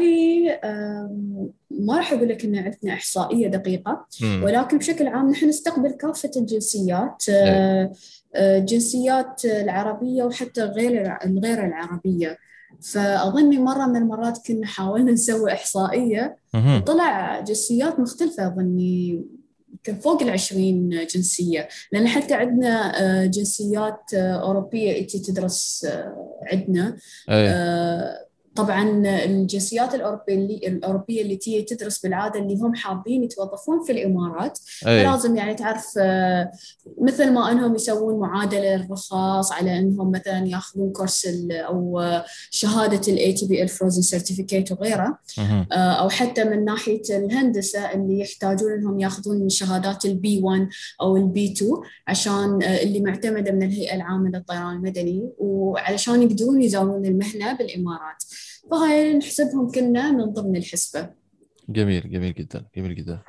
ما راح أقول لك إن عندنا إحصائية
دقيقة.
ولكن بشكل عام نحن نستقبل كافة الجنسيات آه، آه، جنسيات العربية وحتى غير الغير العربية فأظني مرة من المرات كنا حاولنا نسوي
إحصائية.
وطلع جنسيات مختلفة أظني يمكن فوق العشرين جنسية لأن حتى عندنا آه، جنسيات أوروبية إتي تدرس عندنا
أي.
طبعا الجنسيات الأوروبية اللي, الأوروبية اللي تيجي تدرس بالعادة اللي هم حابين يتوظفون في الإمارات
أي.
فلازم يعني تعرف آه، مثل ما إنهم يسوون معادلة الرخاص على إنهم مثلا ياخذون كورس أو آه، شهادة ال ATP ال frozen certificate وغيره. آه، أو حتى من ناحية الهندسة اللي يحتاجون إنهم ياخذون شهادات ال B1 أو ال B2 عشان اللي معتمدة من الهيئة العامة للطيران المدني وعلشان يقدرون يزاولون المهنة بالإمارات فهاي نحسبهم كنا من ضمن الحسبة.
جميل جميل جدا جميل جدا.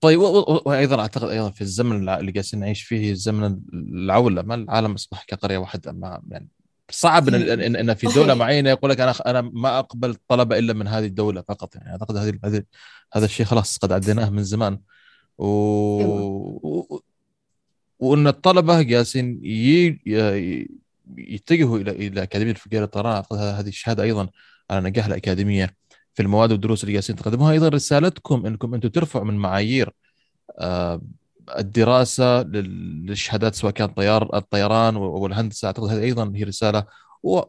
طيب وأيضا أعتقد أيضا في الزمن اللي جالسين نعيش فيه زمن العولة ما العالم أصبح كقرية واحدة ما يعني صعب إن إن, إن في
دولة.
معينة يقول لك أنا أنا ما أقبل طلبة إلا من هذه الدولة فقط يعني أعتقد هذه هذه هذا الشيء خلاص قد عديناه من زمان. و... و... وإن الطلبة جالسين ي... يتجهوا إلى إلى أكاديمية الفقيه للطيران. أعتقد هذه الشهادة أيضا على نجاح الأكاديمية في المواد والدروس اللي جالسين تقدموها أيضا رسالتكم إنكم أنتم ترفعوا من معايير آه، الدراسة لل- للشهادات سواء كان طيار الطيران والهندسه أعتقد هذه أيضا هي رسالة و...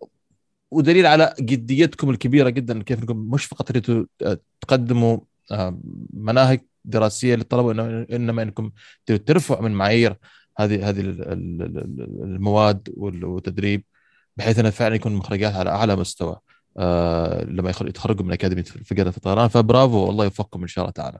ودليل على جديتكم الكبيرة جدا كيف إنكم مش فقط تريدوا تقدموا آه، مناهج دراسية للطلبة إنما إنكم ترفعوا من معايير هذه هذه ال- ال- ال- المواد وال- والتدريب بحيث انها فعلا يكون مخرجات على أعلى مستوى آه، لما يتخرجوا من أكاديمية فقره الطيران. فبرافو والله يوفقكم إن شاء الله تعالى.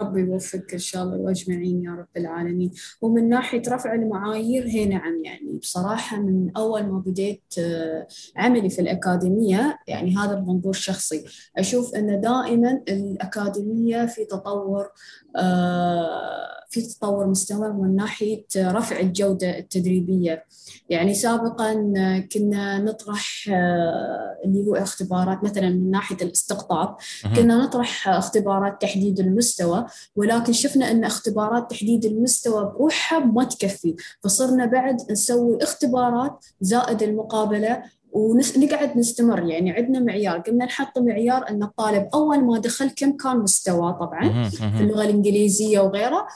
ربي يوفقك إن شاء الله وأجمعين يا رب العالمين. ومن ناحية رفع المعايير هي نعم يعني بصراحة من أول ما بديت آه، عملي في الأكاديمية يعني هذا بمنظور شخصي أشوف أن دائما الأكاديمية في تطور في تطور مستمر من ناحية رفع الجودة التدريبية يعني سابقا كنا نطرح آه، اللي هو اختبارات مثلا من ناحية الاستقطاب. كنا نطرح اختبارات تحديد المستوى ولكن شفنا إن اختبارات تحديد المستوى بروحها ما تكفي فصرنا بعد نسوي اختبارات زائد المقابلة ونقعد نستمر يعني عندنا معيار قمنا نحط معيار أن الطالب أول ما دخل كم كان مستواه طبعا. في. اللغة الإنجليزية وغيره.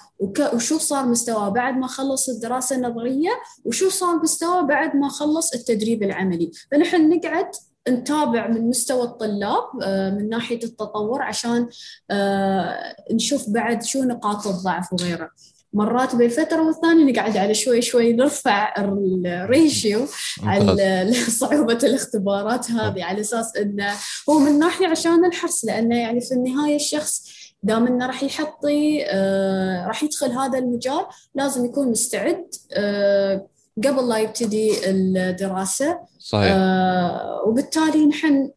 وشو صار مستواه بعد ما خلص الدراسة النظرية وشو صار مستواه بعد ما خلص التدريب العملي فنحن نقعد نتابع من مستوى الطلاب آه، من ناحية التطور عشان آه، نشوف بعد شو نقاط الضعف وغيره مرات بين فترة والثانية نقعد على شوي شوي نرفع الريشيو. على صعوبة الاختبارات هذه على أساس أنه هو من ناحية عشان الحرص لأنه يعني في النهاية الشخص دام إنه راح يحطي آه راح يدخل هذا المجال لازم يكون مستعد آه قبل لا يبتدي الدراسة
صحيح
آه وبالتالي نحن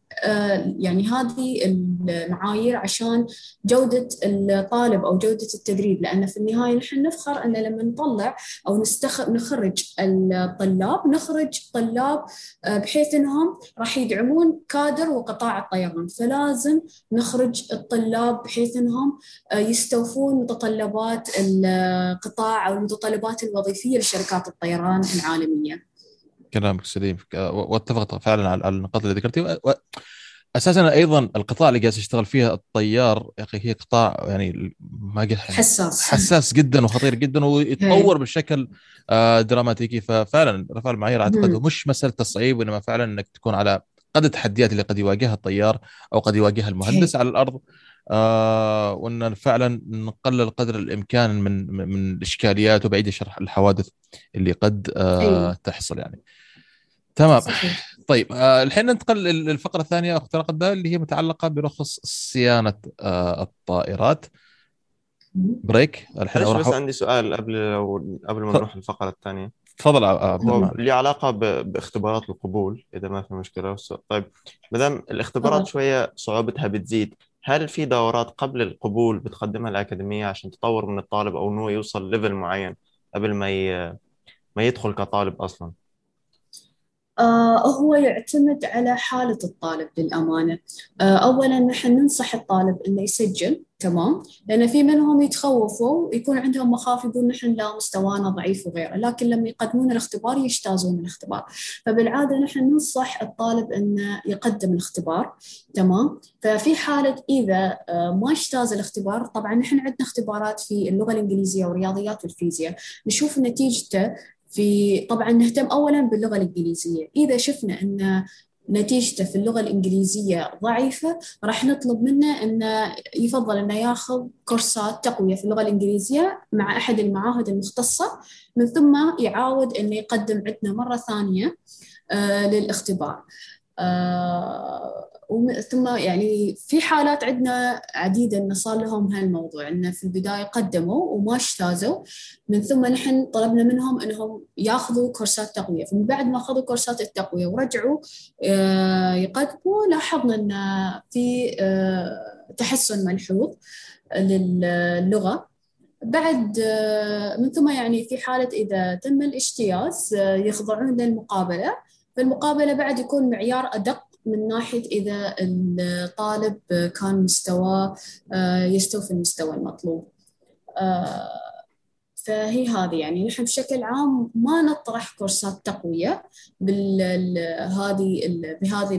يعني هذه المعايير عشان جودة الطالب أو جودة التدريب. لأن في النهاية نحن نفخر أن لما نطلع أو نستخ... نخرج الطلاب نخرج طلاب آه بحيث أنهم راح يدعمون كادر وقطاع الطيران. فلازم نخرج الطلاب بحيث أنهم آه يستوفون متطلبات القطاع أو المتطلبات الوظيفية لشركات الطيران العالمية.
كلامك سليم. واتفق فعلا على النقاط اللي ذكرتها و- أساسا أيضا القطاع اللي جالس يشتغل فيها الطيار يا أخي هي قطاع يعني ما قلت
حساس.
حساس جدا وخطير جدا ويتطور بشكل آه، دراماتيكي. ففعلا رفع المعايير
أعتقد.
مش مسألة تصعيب وإنما فعلا إنك تكون على قد التحديات اللي قد يواجهها الطيار أو قد يواجهها المهندس على الأرض. آه وإن فعلا نقلل قدر الإمكان من من الإشكاليات وبعيد شرح الحوادث اللي قد آه
أيوة.
تحصل يعني تمام
صحيح.
طيب آه الحين ننتقل للفقرة الثانية اخت رقده اللي هي متعلقة برخص صيانة آه الطائرات. بريك الحين راح
بس عندي سؤال قبل لو قبل ما
ف-
نروح الفقرة الثانية
تفضل عبد
علاقة ب- باختبارات القبول إذا ما في مشكلة بس- طيب ما دام الاختبارات
تفضل.
شوية صعوبتها بتزيد هل في دورات قبل القبول بتقدمها الأكاديمية عشان تطور من الطالب أو إنه يوصل ليفل معين قبل ما ي... ما يدخل كطالب أصلا؟
هو يعتمد على حالة الطالب للأمانة. آه أولا نحن ننصح الطالب إنه يسجل تمام؟ لأن في منهم يتخوفوا ويكون عندهم مخاوف يقول نحن لا مستوانا ضعيف وغيره لكن لما يقدمون الاختبار يجتازون الاختبار. فبالعادة نحن ننصح الطالب إنه يقدم الاختبار تمام؟ ففي حالة إذا آه ما اجتاز الاختبار طبعا نحن عندنا اختبارات في اللغة الإنجليزية والرياضيات والفيزياء. نشوف نتيجته في طبعا نهتم اولا باللغة الإنجليزية. إذا شفنا أن نتيجته في اللغة الإنجليزية ضعيفة راح نطلب منه انه يفضل أنه ياخذ كورسات تقوية في اللغة الإنجليزية مع أحد المعاهد المختصة من ثم يعاود انه يقدم عندنا مرة ثانية آه للاختبار. ثم يعني في حالات عندنا عديدة إن صار لهم هالموضوع. إنه في البداية قدموا وما اجتازوا من ثم نحن طلبنا منهم إنهم ياخذوا كورسات تقوية. فمن بعد ما أخذوا كورسات التقوية ورجعوا آه، يقدموا لاحظنا إن في آه، تحسن ملحوظ للغة. بعد آه، من ثم يعني في حالة إذا تم الاجتياز آه، يخضعون فالمقابله بعد يكون معيار أدق من ناحية إذا الطالب كان مستواه يستوفي المستوى المطلوب. آه، فهي هذه يعني. نحن بشكل عام ما نطرح كورسات تقوية بهذه بهذه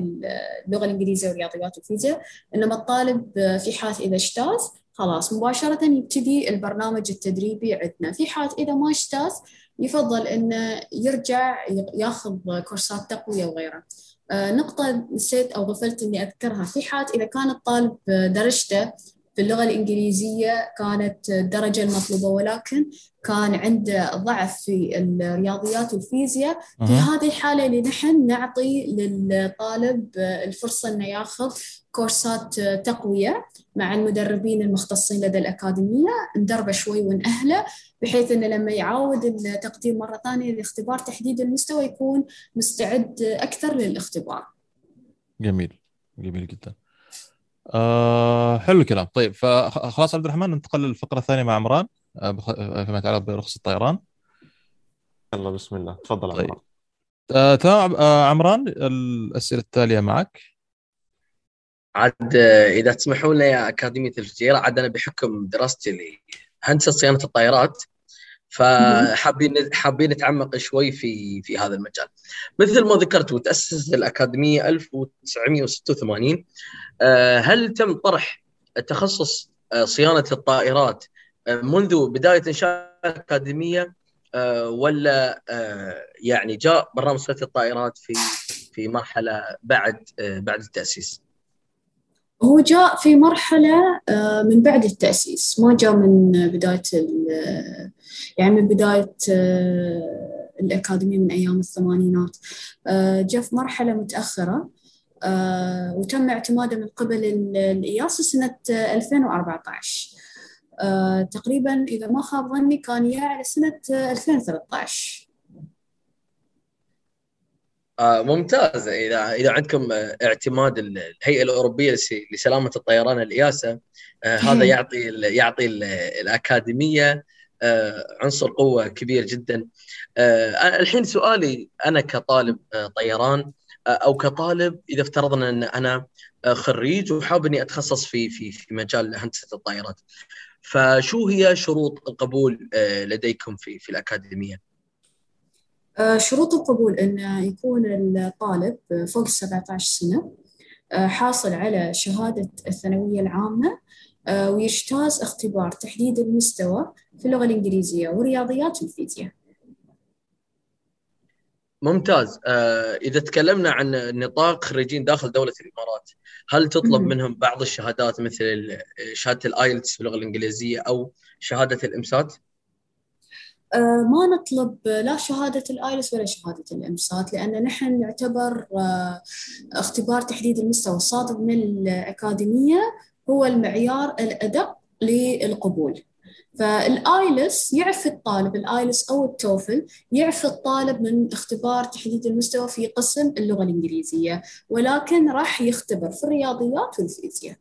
اللغة الإنجليزية والرياضيات والفيزياء إنما الطالب في حالة إذا اجتاز خلاص مباشرة يبتدي البرنامج التدريبي عندنا. في حالة إذا ما اجتاز يفضل إنه يرجع ياخذ كورسات تقوية وغيرها. آه، نقطة نسيت أو غفلت إني أذكرها. في حالة إذا كان الطالب درجته في اللغة الإنجليزية كانت الدرجة المطلوبة ولكن كان عنده ضعف في الرياضيات والفيزياء. في. هذه الحالة اللي نحن نعطي للطالب الفرصة إنه ياخذ كورسات تقوية مع المدربين المختصين لدى الأكاديمية ندربه شوي ونأهله بحيث إنه لما يعاود التقديم مرة ثانية لاختبار تحديد المستوى يكون مستعد أكثر للاختبار.
جميل. جميل جدا. آه حلو الكلام. طيب فخلاص عبد الرحمن ننتقل للفقرة الثانية مع عمران آه بخ- فيما يتعلق برخص الطيران.
يلا بسم الله. تفضل
طيب.
عمار
آه تمام. آه عمران الأسئلة التالية معك.
عاد آه، إذا تسمحوا لنا يا أكاديمية الفجيره عاد أنا بحكم دراستي لهندسة صيانة الطائرات فحابين حابين نتعمق شوي في في هذا المجال. مثل ما ذكرت وتاسست الأكاديمية 1986 آه، هل تم طرح تخصص آه، صيانة الطائرات آه، منذ بداية إنشاء الأكاديمية ولا يعني جاء برنامج صيانة الطائرات في في مرحلة بعد بعد التأسيس؟
هو جاء في مرحلة آه، من بعد التأسيس ما جاء من بداية يعني من بداية آه، الأكاديمية من أيام الثمانينات. آه، جاء في مرحلة متأخرة وتم اعتماده من قبل ال- الإياس سنة آه، 2014 آه، تقريبا إذا ما خاب ظني كان يا على سنة آه، 2013
آه ممتاز إذا إذا عندكم آه، اعتماد ال- الهيئة الأوروبية لس- لسلامة الطيران الياسا آه هذا. يعطي ال- يعطي ال- الأكاديمية آه عنصر قوة كبير جدا آه الحين سؤالي أنا كطالب طيران أو كطالب إذا افترضنا أن أنا خريج وحاب إني أتخصص في في في مجال هندسة الطائرات فشو هي شروط القبول لديكم في في الأكاديمية؟
آه، شروط القبول أن يكون الطالب فوق 17 سنة آه، حاصل على شهادة الثانوية العامة آه، ويجتاز اختبار تحديد المستوى في اللغة الإنجليزية والرياضيات والفيزياء
ممتاز. إذا تكلمنا عن نطاق خريجين داخل دولة الإمارات هل تطلب. منهم بعض الشهادات مثل ال- شهادة ال IELTS باللغة الإنجليزية أو شهادة ال EmSAT؟
آه، ما نطلب لا شهادة ال IELTS ولا شهادة ال EmSAT لأن نحن نعتبر آه، اختبار تحديد المستوى الصادر من الأكاديمية هو المعيار الأدق للقبول. فال IELTS يعفي الطالب ال IELTS أو ال TOEFL يعفي الطالب من اختبار تحديد المستوى في قسم اللغة الإنجليزية ولكن راح يختبر في الرياضيات والفيزياء.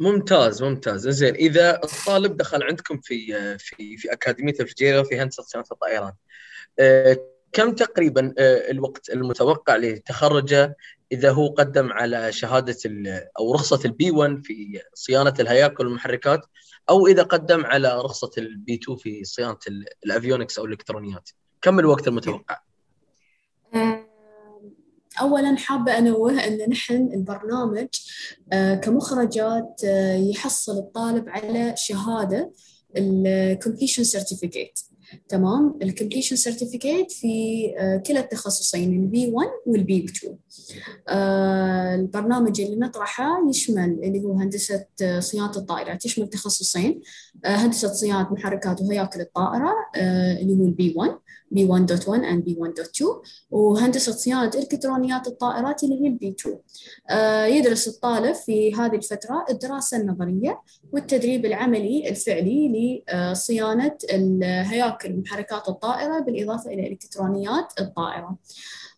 ممتاز ممتاز. زين إذا الطالب دخل عندكم في في في أكاديمية الفجيرة في هندسة صيانه الطائرات آه، كم تقريبا آه، الوقت المتوقع لتخرجه إذا هو قدم على شهادة أو رخصة البي 1 في صيانة الهياكل والمحركات أو إذا قدم على رخصة ال B2 في صيانة ال- avionics أو الإلكترونيات؟ كم الوقت المتوقع؟
أولا حابة أنوه أن نحن البرنامج آه، كمخرجات آه، يحصل الطالب على شهادة ال completion certificate. تمام؟ ال completion certificate في آه، كلا التخصصين ال B1 وال B2 آه، البرنامج اللي نطرحه يشمل اللي هو هندسة آه، صيانة الطائرات يشمل تخصصين هندسة صيانة محركات وهياكل الطائرة آه، اللي هو ال B1 B1.1 and B1.2 وهندسة صيانة إلكترونيات الطائرات اللي هي ال B2 آه، يدرس الطالب في هذه الفترة الدراسة النظرية والتدريب العملي الفعلي لصيانة الهياكل ومحركات الطائرة بالإضافة إلى إلكترونيات الطائرة.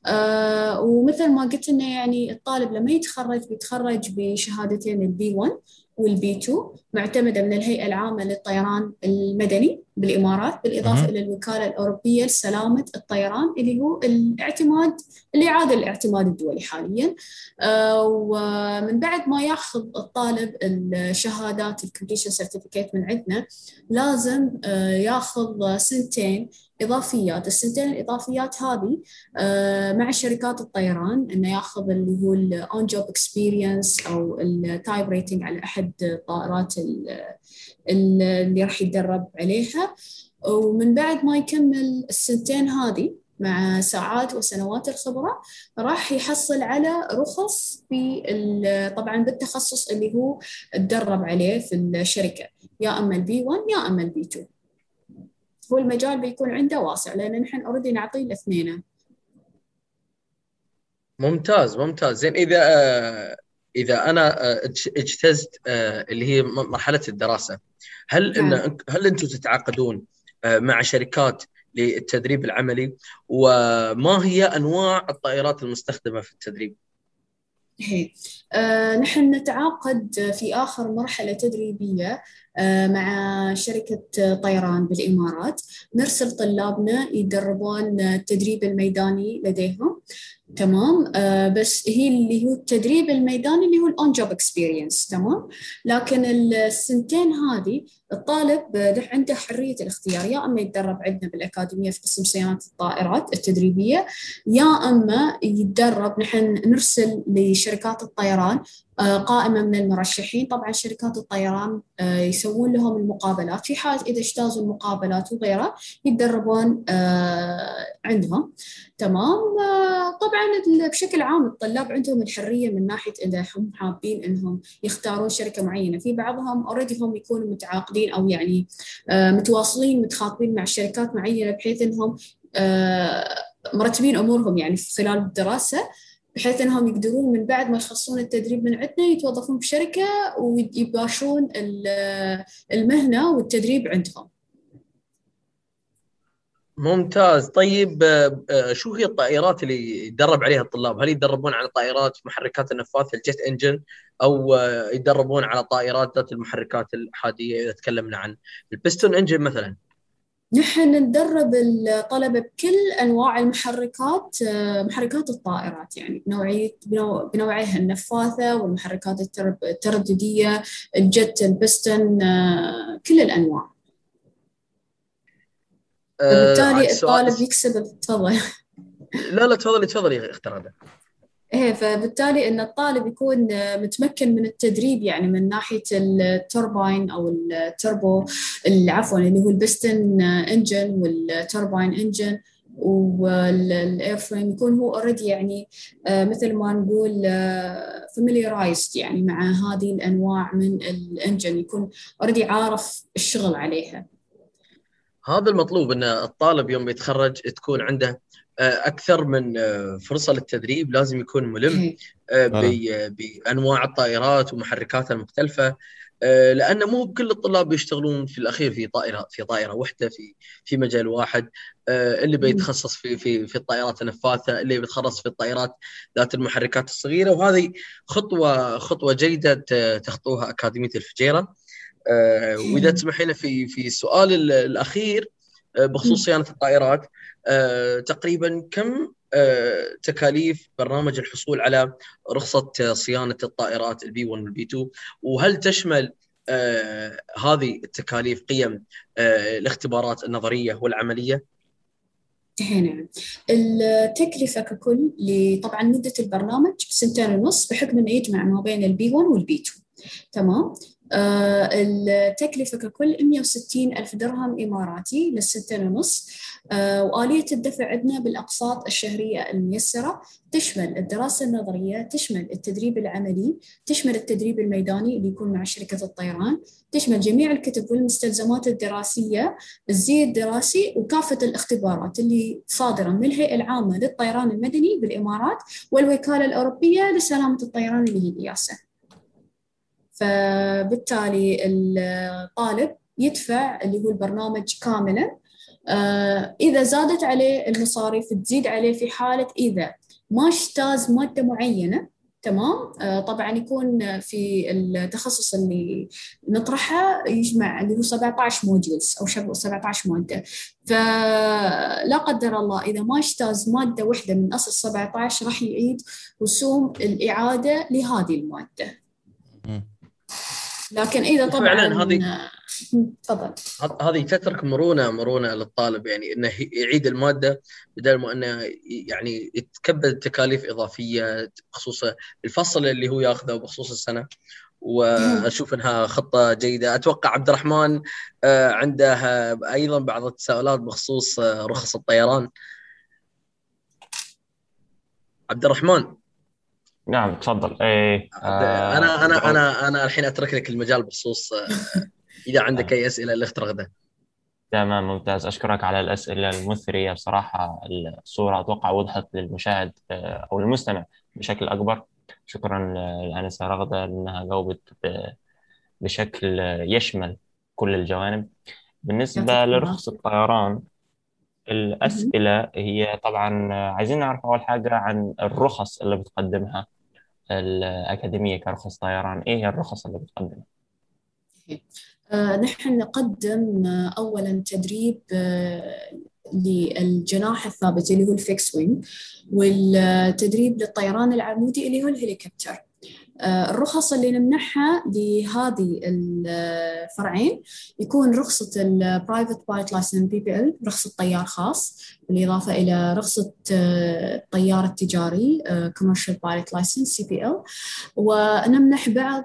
آه، ومثل ما قلت إنه يعني الطالب لما يتخرج بيتخرج بشهادتين ال B1 وال B2 معتمدة من الهيئة العامة للطيران المدني بالإمارات بالإضافة
مهم.
إلى الوكالة الأوروبية لسلامة الطيران اللي هو الاعتماد اللي يعادل الاعتماد الدولي حاليا آه، ومن بعد ما ياخذ الطالب الشهادات ال completion certificate من عندنا لازم آه، ياخذ سنتين إضافيات السنتين الإضافيات هذه آه، مع شركات الطيران إنه ياخذ اللي هو ال on job experience أو ال type rating على أحد الطائرات ال- ال- اللي راح يتدرب عليها. ومن بعد ما يكمل السنتين هذه مع ساعات وسنوات الخبرة راح يحصل على رخص في طبعا بالتخصص اللي هو تدرب عليه في الشركة يا أما ال B1 يا أما ال B2 هو المجال بيكون عنده واسع لأن نحن already نعطيه الاثنين
ممتاز ممتاز زين إذا آه، إذا أنا آه، اج- اجتزت آه، اللي هي مرحلة الدراسة هل
نعم.
إن هل أنتم تتعاقدون مع شركات للتدريب العملي وما هي أنواع الطائرات المستخدمة في التدريب؟
هي. آه نحن نتعاقد في آخر مرحلة تدريبية آه مع شركة طيران بالإمارات نرسل طلابنا يتدربون التدريب الميداني لديهم تمام؟ آه بس هي اللي هو التدريب الميداني اللي هو الأون جوب اكسبيرينس تمام؟ لكن السنتين هذه الطالب عنده حرية الاختيار يا أما يتدرب عندنا بالأكاديمية في قسم صيانة الطائرات التدريبية يا أما يتدرب نحن نرسل لشركات الطيران آه، قائمه من المرشحين. طبعا شركات الطيران آه، يسوون لهم المقابلات. في حال إذا اجتازوا المقابلات وغيرها يتدربون آه، عندهم. تمام. طبعا بشكل عام الطلاب عندهم الحرية من ناحية إذا هم حابين إنهم يختارون شركة معينة. في بعضهم اوريدي هم يكونوا متعاقدين أو يعني متواصلين متخاطبين مع شركات معينة بحيث إنهم آه، مرتبين أمورهم يعني خلال الدراسة. بحيث إنهم يقدرون من بعد ما يخلصون التدريب من عندنا يتوظفون بشركة ويباشرون ال- المهنة والتدريب عندهم.
ممتاز طيب آه، آه، شو هي الطائرات اللي يتدرب عليها الطلاب؟ هل يتدربون على طائرات محركات النفاث ال jet engine أو آه، يتدربون على طائرات ذات المحركات الاحاديه إذا تكلمنا عن ال piston engine مثلا؟
نحن ندرب الطلبة بكل أنواع المحركات آه، محركات الطائرات يعني بنوعيه بنوع- بنوعيها النفاثة والمحركات الترددية ال jet ال piston آه، كل الأنواع.
آه،
فبالتالي الطالب يكسب تفضل.
لا لا تفضلي تفضلي اختار هذا
إيه فبالتالي إن الطالب يكون متمكن من التدريب يعني من ناحية التوربين أو التربو عفوا اللي هو ال piston engine وال turbine engine وال airframe يكون هو already يعني آه، مثل ما نقول familiarized يعني مع هذه الأنواع من ال engine يكون already عارف الشغل عليها.
هذا المطلوب إن الطالب يوم يتخرج تكون عنده آه، أكثر من آه، فرصة للتدريب لازم يكون ملم بأنواع الطائرات ومحركاتها المختلفة آه، لأن مو بكل الطلاب بيشتغلون في الأخير في طائرة في طائرة واحدة في في مجال واحد آه، اللي بيتخصص في في في الطائرات النفاثة اللي بيتخصص في الطائرات ذات المحركات الصغيرة وهذه خطوة خطوة جيدة تخطوها أكاديمية الفجيرة. آه، وإذا تسمحي لنا في في السؤال الأخير بخصوص صيانة الطائرات تقريبا كم آه، تكاليف برنامج الحصول على رخصة صيانة الطائرات ال B1 وال B2 وهل تشمل آه، هذه التكاليف قيم آه، الاختبارات النظرية والعملية؟
نعم. التكلفة ككل طبعا مدة البرنامج سنتين ونص بحكم إنه يجمع ما بين ال B 1 وال B 2 تمام؟ آه، التكلفة ككل 160 ألف درهم إماراتي للسنتين ونص. آه، وآلية الدفع عندنا بالأقساط الشهرية الميسرة تشمل الدراسة النظرية تشمل التدريب العملي تشمل التدريب الميداني اللي يكون مع شركة الطيران تشمل جميع الكتب والمستلزمات الدراسية الزي الدراسي وكافة الاختبارات اللي صادرة من الهيئة العامة للطيران المدني بالإمارات والوكالة الأوروبية لسلامة الطيران اللي هي الياسة فبالتالي الطالب يدفع اللي هو البرنامج كاملا. آه، إذا زادت عليه المصاريف تزيد عليه في حالة إذا ما اجتاز مادة معينة تمام؟ آه، طبعا يكون في التخصص اللي نطرحه يجمع اللي هو 17 موديولز أو 17 مادة. فلا قدر الله إذا ما اجتاز مادة واحدة من أصل 17 راح يعيد رسوم الإعادة لهذه المادة. لكن إذا طبعا فعلا هذه تفضل.
هذه تترك مرونة مرونة للطالب يعني إنه يعيد المادة بدل ما إنه يعني يتكبد تكاليف إضافية بخصوص الفصل اللي هو ياخذه بخصوص السنة. وأشوف إنها خطة جيدة. أتوقع عبد الرحمن آه، عنده أيضا بعض التساؤلات بخصوص آه، رخص الطيران. عبد الرحمن.
نعم تفضل. إيه
آه أنا أنا أنا أنا الحين أترك لك المجال بخصوص آه، إذا عندك أي أسئلة لاخت رغده
تمام ممتاز. أشكرك على الأسئلة المثرية. بصراحة الصورة أتوقع وضحت للمشاهد آه، أو المستمع بشكل أكبر. شكرا للانسه رغدة إنها جاوبت بشكل يشمل كل الجوانب. بالنسبة لرخص الطيران الأسئلة هي طبعا عايزين نعرف أول حاجة عن الرخص اللي بتقدمها. الأكاديمية كرخص طيران إيه هي الرخص اللي بتقدمها؟
آه، نحن نقدم أولا تدريب آه، للجناح الثابت اللي هو ال fixed wing والتدريب للطيران العمودي اللي هو الهليكوبتر الرخص اللي نمنحها لهذه الفرعين يكون رخصة ال private pilot license PPL رخصة طيار خاص بالإضافة إلى رخصة الطيار التجاري commercial pilot license CPL ونمنح بعض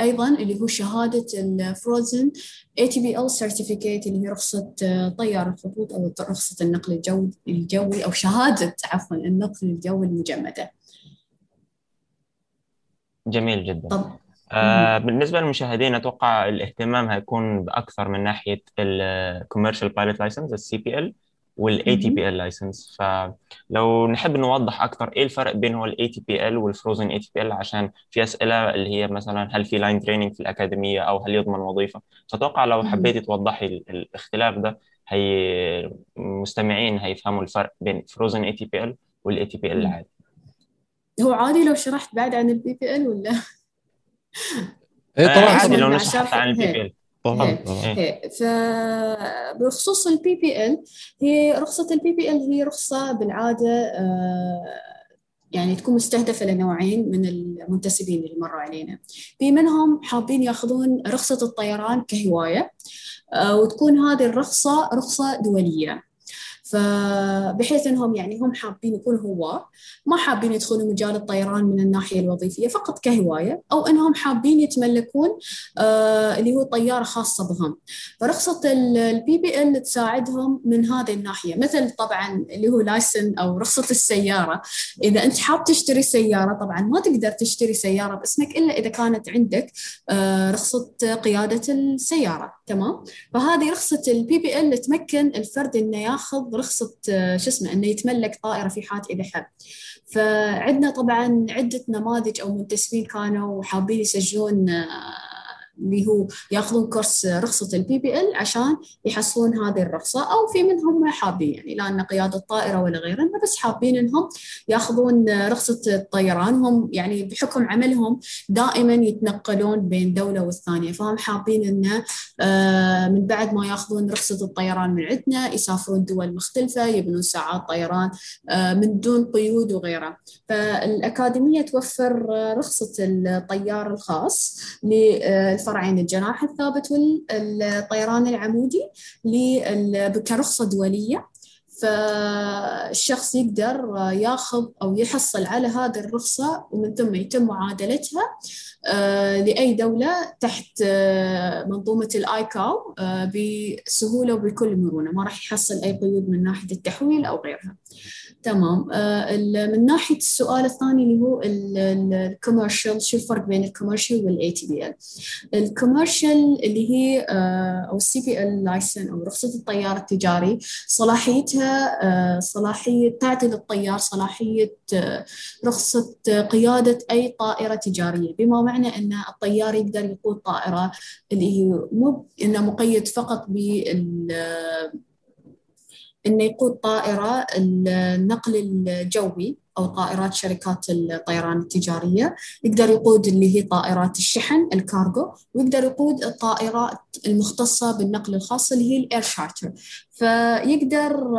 أيضا اللي هو شهادة ال frozen ATPL certificate اللي هي رخصة طيار الخطوط أو رخصة النقل الجوي الجوي أو شهادة عفوا النقل الجوي المجمدة.
جميل جدا. طب. آه بالنسبة للمشاهدين أتوقع الاهتمام هيكون بأكثر من ناحية ال commercial pilot license ال CPL وال ATPL license فلو نحب نوضح أكثر إيه الفرق بين هو الاي تي بي ال والفروزن اي تي بي ال عشان في أسئلة اللي هي مثلا هل في line training في الأكاديمية أو هل يضمن وظيفة؟ فأتوقع لو حبيتي توضحي الاختلاف ده هي مستمعين هيفهموا الفرق بين فروزن اي تي بي ال والاي تي بي ال العادي.
هو عادي لو شرحت بعد عن ال PPL ولا؟
إيه طبعا. عادي لو نشرح عن ال PPL
طبعا فبخصوص ال PPL هي رخصة ال PPL هي رخصة بالعادة آه، يعني تكون مستهدفة لنوعين من المنتسبين اللي مروا علينا. في منهم حابين ياخذون رخصة الطيران كهواية آه، وتكون هذه الرخصة رخصة دولية. فبحيث إنهم يعني هم حابين يكونوا هواة ما حابين يدخلوا مجال الطيران من الناحية الوظيفية فقط كهواية أو إنهم حابين يتملكون آه اللي هو طيارة خاصة بهم. فرخصة ال PPL تساعدهم من هذه الناحية مثل طبعا اللي هو license أو رخصة السيارة. إذا أنت حاب تشتري سيارة طبعا ما تقدر تشتري سيارة باسمك إلا إذا كانت عندك آه رخصة قيادة السيارة. تمام؟ فهذه رخصة ال PPL تمكن الفرد إنه ياخذ رخصه آه شو اسمه إنه يتملك طائرة في حال إذا حب. فعندنا طبعا عدة نماذج أو منتسبين كانوا حابين يسجلون آه اللي هو ياخذون course رخصة ال PPL عشان يحصلون هذه الرخصة أو في منهم حابين يعني لا أن قيادة طائرة ولا غيره بس حابين إنهم ياخذون رخصة الطيران هم يعني بحكم عملهم دائما يتنقلون بين دولة والثانية فهم حابين إنه من بعد ما ياخذون رخصة الطيران من عندنا يسافرون دول مختلفة يبنون ساعات طيران من دون قيود وغيره. فالأكاديمية توفر رخصة الطيار الخاص فرعين الجناح الثابت والطيران العمودي كرخصة دولية. فالشخص يقدر ياخذ أو يحصل على هذه الرخصة ومن ثم يتم معادلتها لأي دولة تحت منظومة الآيكاو بسهولة وبكل مرونة. ما راح يحصل أي قيود من ناحية التحويل أو غيرها. تمام. من ناحية السؤال الثاني اللي هو ال commercial شو الفرق بين ال commercial وال ATPL ال commercial اللي هي أو ال CPL license أو رخصة الطيار التجاري صلاحيتها صلاحية تعطي للطيار صلاحية رخصة قيادة أي طائرة تجارية. بما معنى أن الطيار يقدر يقود طائرة اللي هي مو إنه مقيد فقط بال إنه يقود طائرة النقل الجوي أو طائرات شركات الطيران التجارية. يقدر يقود اللي هي طائرات الشحن الكارغو ويقدر يقود الطائرات المختصة بالنقل الخاص اللي هي ال air charter. فيقدر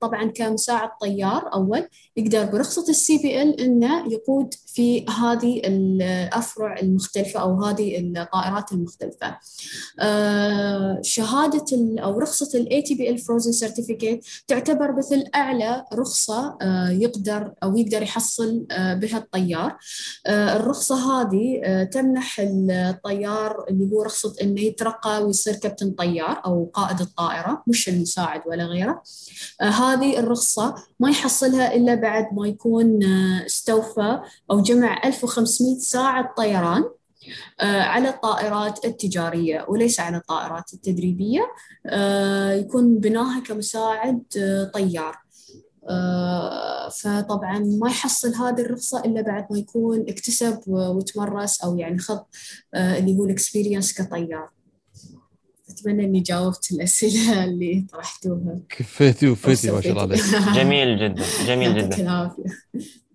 طبعا كمساعد طيار أول يقدر برخصة ال CPL إنه يقود في هذه الأفرع المختلفة أو هذه الطائرات المختلفة. شهادة أو رخصة ال ATPL frozen certificate تعتبر مثل أعلى رخصة يقدر أو يقدر يحصل بها الطيار. الرخصة هذه تمنح الطيار اللي هو رخصة إنه يترقى ويصير كابتن طيار أو قائد الطائرة مش المساعد ولا غيره. هذه الرخصة ما يحصلها إلا بعد ما يكون استوفى أو جمع 1500 ساعة طيران على الطائرات التجارية وليس على الطائرات التدريبية. يكون بناها كمساعد طيار. فطبعا ما يحصل هذه الرخصة إلا بعد ما يكون اكتسب وتمرس أو يعني خض اللي هو ال experience كطيار. أتمنى إني جاوبت الأسئلة اللي طرحتوها.
كفيتي وفيتي ما شاء الله عليك.
جميل جدا جميل
يعطيك
جدا.
العافية.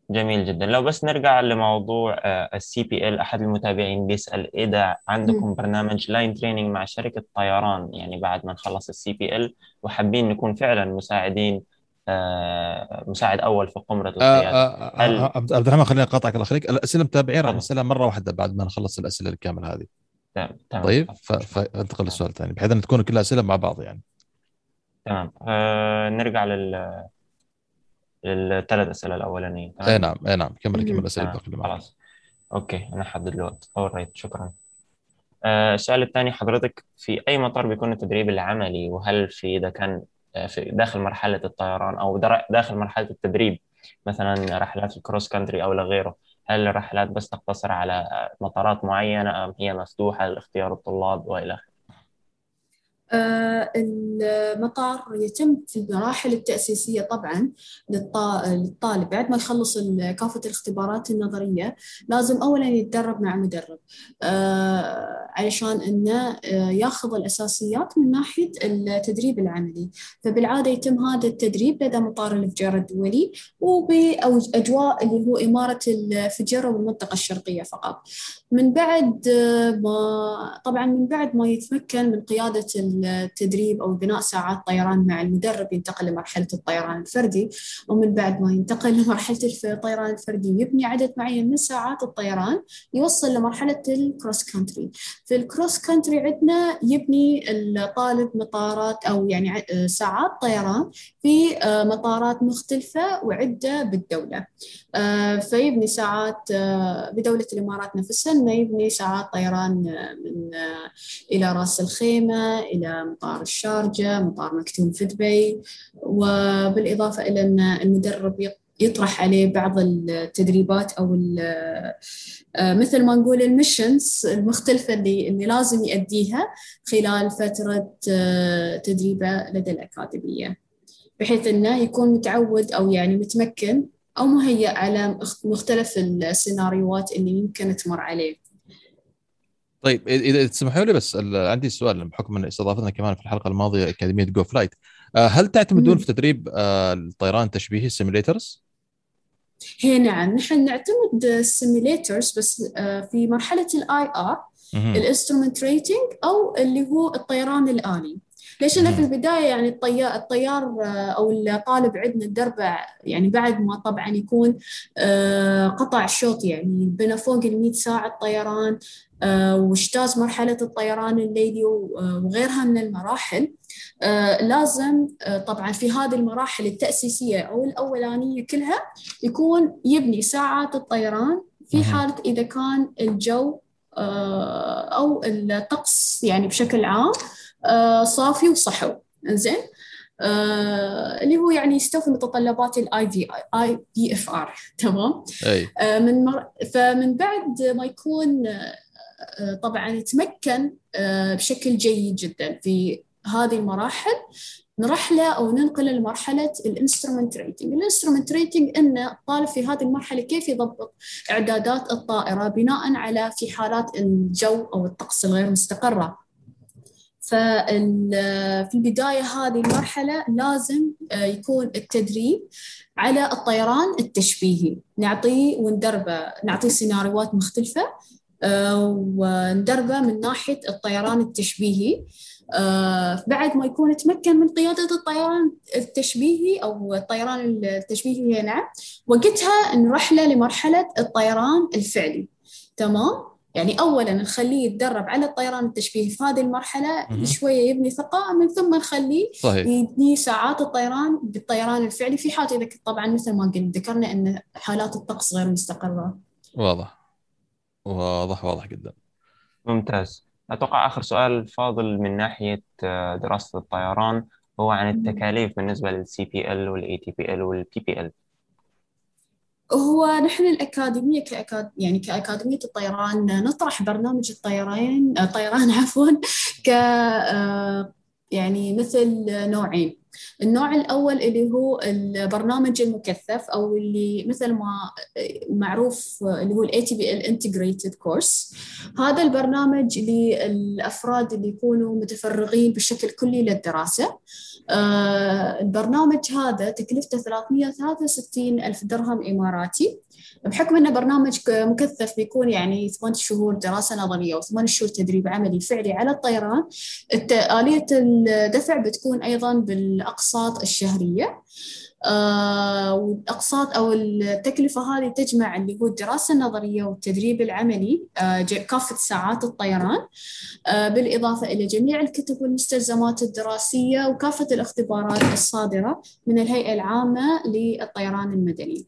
جميل جدا. لو بس نرجع لموضوع ال CPL أحد المتابعين بيسأل إذا عندكم برنامج line training مع شركة طيران يعني بعد ما نخلص ال CPL وحابين نكون فعلا مساعدين آه، مساعد أول في قمرة
آه،
القياده
آه،
هل-
آه، عبد الرحمن خليني أقاطعك الله يخليك الأسئلة متابعين راح. نسالها مرة واحدة بعد ما نخلص الأسئلة الكاملة هذه.
تمام تمام
طيب فانتقل للسؤال الثاني بحيث أن تكون كلها اسئله مع بعض يعني.
تمام. آه نرجع لل للثلاث أسئلة الاولانيه تمام؟
أي نعم أي نعم كمل كمل. الاسئله الباقيه اللي معك.
خلاص. okay أنا احدد الوقت. alright شكرا. آه السؤال الثاني حضرتك في أي مطار بيكون التدريب العملي؟ وهل في إذا كان آه، في داخل مرحلة الطيران أو داخل مرحلة التدريب مثلا رحلات الكروس كانتري أو لغيره هل الرحلات بس تقتصر على مطارات معينة أم هي مفتوحة لاختيار الطلاب وإلى آخره؟
آه، المطار يتم في المراحل التأسيسية طبعا للط- للطالب. بعد ما يخلص كافة الاختبارات النظرية لازم أولا يتدرب مع مدرب آه، علشان إنه آه، ياخذ الأساسيات من ناحية التدريب العملي. فبالعادة يتم هذا التدريب لدى مطار الفجيرة الدولي وبأجواء اللي هو إمارة الفجيرة والمنطقة الشرقية فقط. من بعد آه، ما طبعا من بعد ما يتمكن من قيادة التدريب أو بناء ساعات طيران مع المدرب ينتقل لمرحلة الطيران الفردي ومن بعد ما ينتقل لمرحلة الطيران الفردي يبني عدد معين من ساعات الطيران يوصل لمرحلة ال cross country في ال cross country عندنا يبني الطالب مطارات أو يعني ساعات طيران في مطارات مختلفة وعدة بالدولة. فيبني ساعات بدولة الإمارات نفسها إنه يبني ساعات طيران من إلى رأس الخيمة إلى مطار الشارجة مطار مكتوم في دبي. وبالإضافة إلى أن المدرب يطرح عليه بعض التدريبات أو مثل ما نقول ال missions المختلفة اللي اللي لازم يؤديها خلال فترة تدريبه لدى الأكاديمية. بحيث إنه يكون متعود أو يعني متمكن أو مهيأ على مختلف السيناريوهات اللي يمكن تمر عليه.
طيب إذا تسمحوا لي بس عندي سؤال بحكم إن استضافتنا كمان في الحلقة الماضية أكاديمية Go Flight هل تعتمدون في تدريب الطيران التشبيهي ال simulators؟
هي نعم نحن نعتمد ال simulators بس في مرحلة ال IR ال instrument rating أو اللي هو الطيران الآلي ليش أنا في البداية يعني الطيار الطيار أو الطالب عندنا الدربع يعني بعد ما طبعا يكون قطع شوط يعني بنى فوق ال 100 ساعه طيران واجتاز مرحلة الطيران الليلي وغيرها من المراحل. لازم طبعا في هذه المراحل التأسيسية أو الأولانية كلها يكون يبني ساعات الطيران في حالة إذا كان الجو أو الطقس يعني بشكل عام. صافي وصحو. إنزين؟ آه اللي هو يعني يستوفي متطلبات ال V ال VFR تمام؟
أي.
آه من مر... فمن بعد ما يكون آه طبعا يتمكن آه بشكل جيد جدا في هذه المراحل نرحله أو ننقله لمرحلة ال instrument rating، ال instrument rating ان الطالب في هذه المرحلة كيف يضبط إعدادات الطائرة بناء على في حالات الجو أو الطقس الغير مستقرة. ففي البداية هذه المرحلة لازم يكون التدريب على الطيران التشبيهي. نعطيه وندربه نعطيه سيناريوهات مختلفة وندربه من ناحية الطيران التشبيهي. بعد ما يكون تمكن من قيادة الطيران التشبيهي أو الطيران التشبيهي نعم وقتها نرحله لمرحلة الطيران الفعلي. تمام؟ يعني اولا نخليه يتدرب على الطيران التشبيهي في هذه المرحلة
مهم.
شوية يبني ثقة من ثم نخليه
صحيح.
يبني ساعات الطيران بالطيران الفعلي. في حال إذا طبعا مثل ما قلت ذكرنا إن حالات الطقس غير مستقرة.
واضح. واضح واضح جدا.
ممتاز. أتوقع آخر سؤال فاضل من ناحية آه، دراسة الطيران هو عن التكاليف بالنسبة للسي بي ال والاي تي بي ال والبي بي ال
هو نحن الأكاديمية كأكاد يعني كأكاديمية الطيران نطرح برنامج الطيران الطيران عفوا ك آه، يعني مثل نوعين. النوع الأول اللي هو البرنامج المكثف أو اللي مثل ما معروف اللي هو ال ATBL Course. هذا البرنامج للأفراد اللي يكونوا متفرغين بشكل كلي للدراسة. آه، البرنامج هذا تكلفته 363 ألف درهم إماراتي. بحكم أنه برنامج مكثف بيكون يعني ثمان شهور دراسة نظرية وثمان شهور تدريب عملي فعلي على الطيران آلية الدفع بتكون أيضا بالأقساط الشهرية. آه والأقساط أو التكلفة هذه تجمع اللي هو الدراسة النظرية والتدريب العملي آه كافة ساعات الطيران آه بالإضافة إلى جميع الكتب والمستلزمات الدراسية وكافة الاختبارات الصادرة من الهيئة العامة للطيران المدني.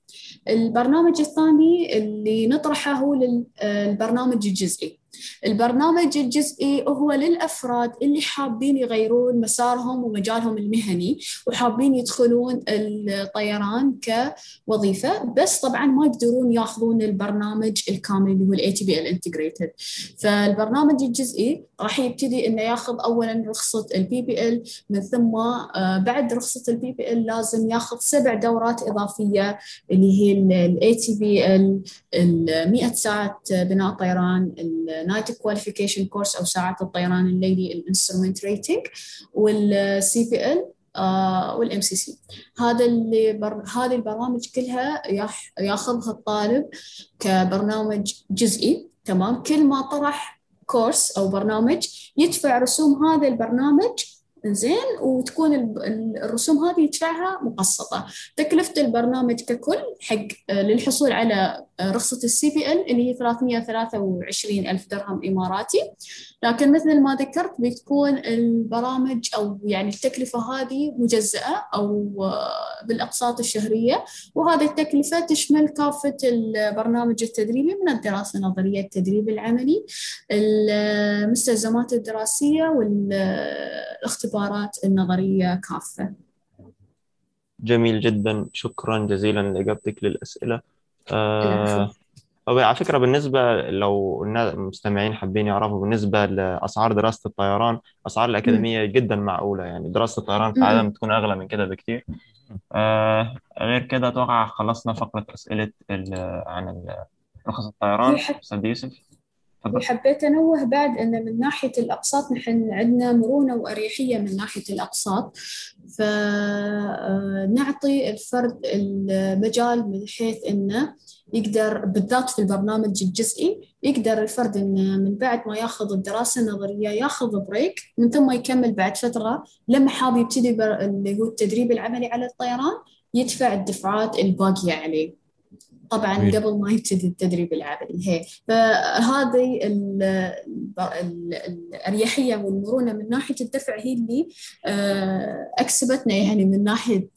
البرنامج الثاني اللي نطرحه هو آه، البرنامج الجزئي. البرنامج الجزئي هو للأفراد اللي حابين يغيرون مسارهم ومجالهم المهني وحابين يدخلون الطيران كوظيفة بس طبعا ما يقدرون ياخذون البرنامج الكامل اللي هو ال ATP ال integrated فالبرنامج الجزئي راح يبتدي إنه ياخذ اولا رخصة ال PPL من ثم آه، بعد رخصة ال PPL لازم ياخذ سبع دورات إضافية اللي هي ال ATPL ال 100 ساعة بناء طيران ال night qualification course أو ساعات الطيران الليلي ال instrument rating وال CPL وال MCC هذا اللي بر... هذه البرامج كلها ياخ... ياخذها الطالب كبرنامج جزئي تمام؟ كل ما طرح course أو برنامج يدفع رسوم هذا البرنامج زين وتكون الرسوم هذه يدفعها مقسطة. تكلفة البرنامج ككل حق للحصول على رخصة ال CPL اللي هي 323 ألف درهم إماراتي. لكن مثل ما ذكرت بتكون البرامج أو يعني التكلفة هذه مجزأة أو بالأقساط الشهرية. وهذه التكلفة تشمل كافة البرنامج التدريبي من الدراسة النظرية التدريب العملي المستلزمات الدراسية والاختبارات النظرية كافة.
جميل جدا. شكرا جزيلا لإجابتك للأسئلة. آه على فكرة بالنسبة لو المستمعين حابين يعرفوا بالنسبة لأسعار دراسة الطيران أسعار الأكاديمية جدا معقولة. يعني دراسة الطيران في العالم تكون أغلى من كده بكتير. آه غير كده أتوقع خلصنا فقرة أسئلة عن رخص الطيران. أستاذ يوسف؟
وحبيت أنوه بعد أن من ناحية الأقساط نحن عندنا مرونة وأريحية من ناحية الأقساط. فنعطي الفرد المجال من حيث أنه يقدر بالذات في البرنامج الجزئي يقدر الفرد إنه من بعد ما ياخذ الدراسة النظرية ياخذ بريك من ثم يكمل بعد فترة لما حاب يبتدي اللي هو التدريب العملي على الطيران يدفع الدفعات الباقية عليه. طبعا. قبل ما يبتدي التدريب العملي هي فهذه الأريحية والمرونة من ناحية الدفع هي اللي أكسبتنا يعني من ناحية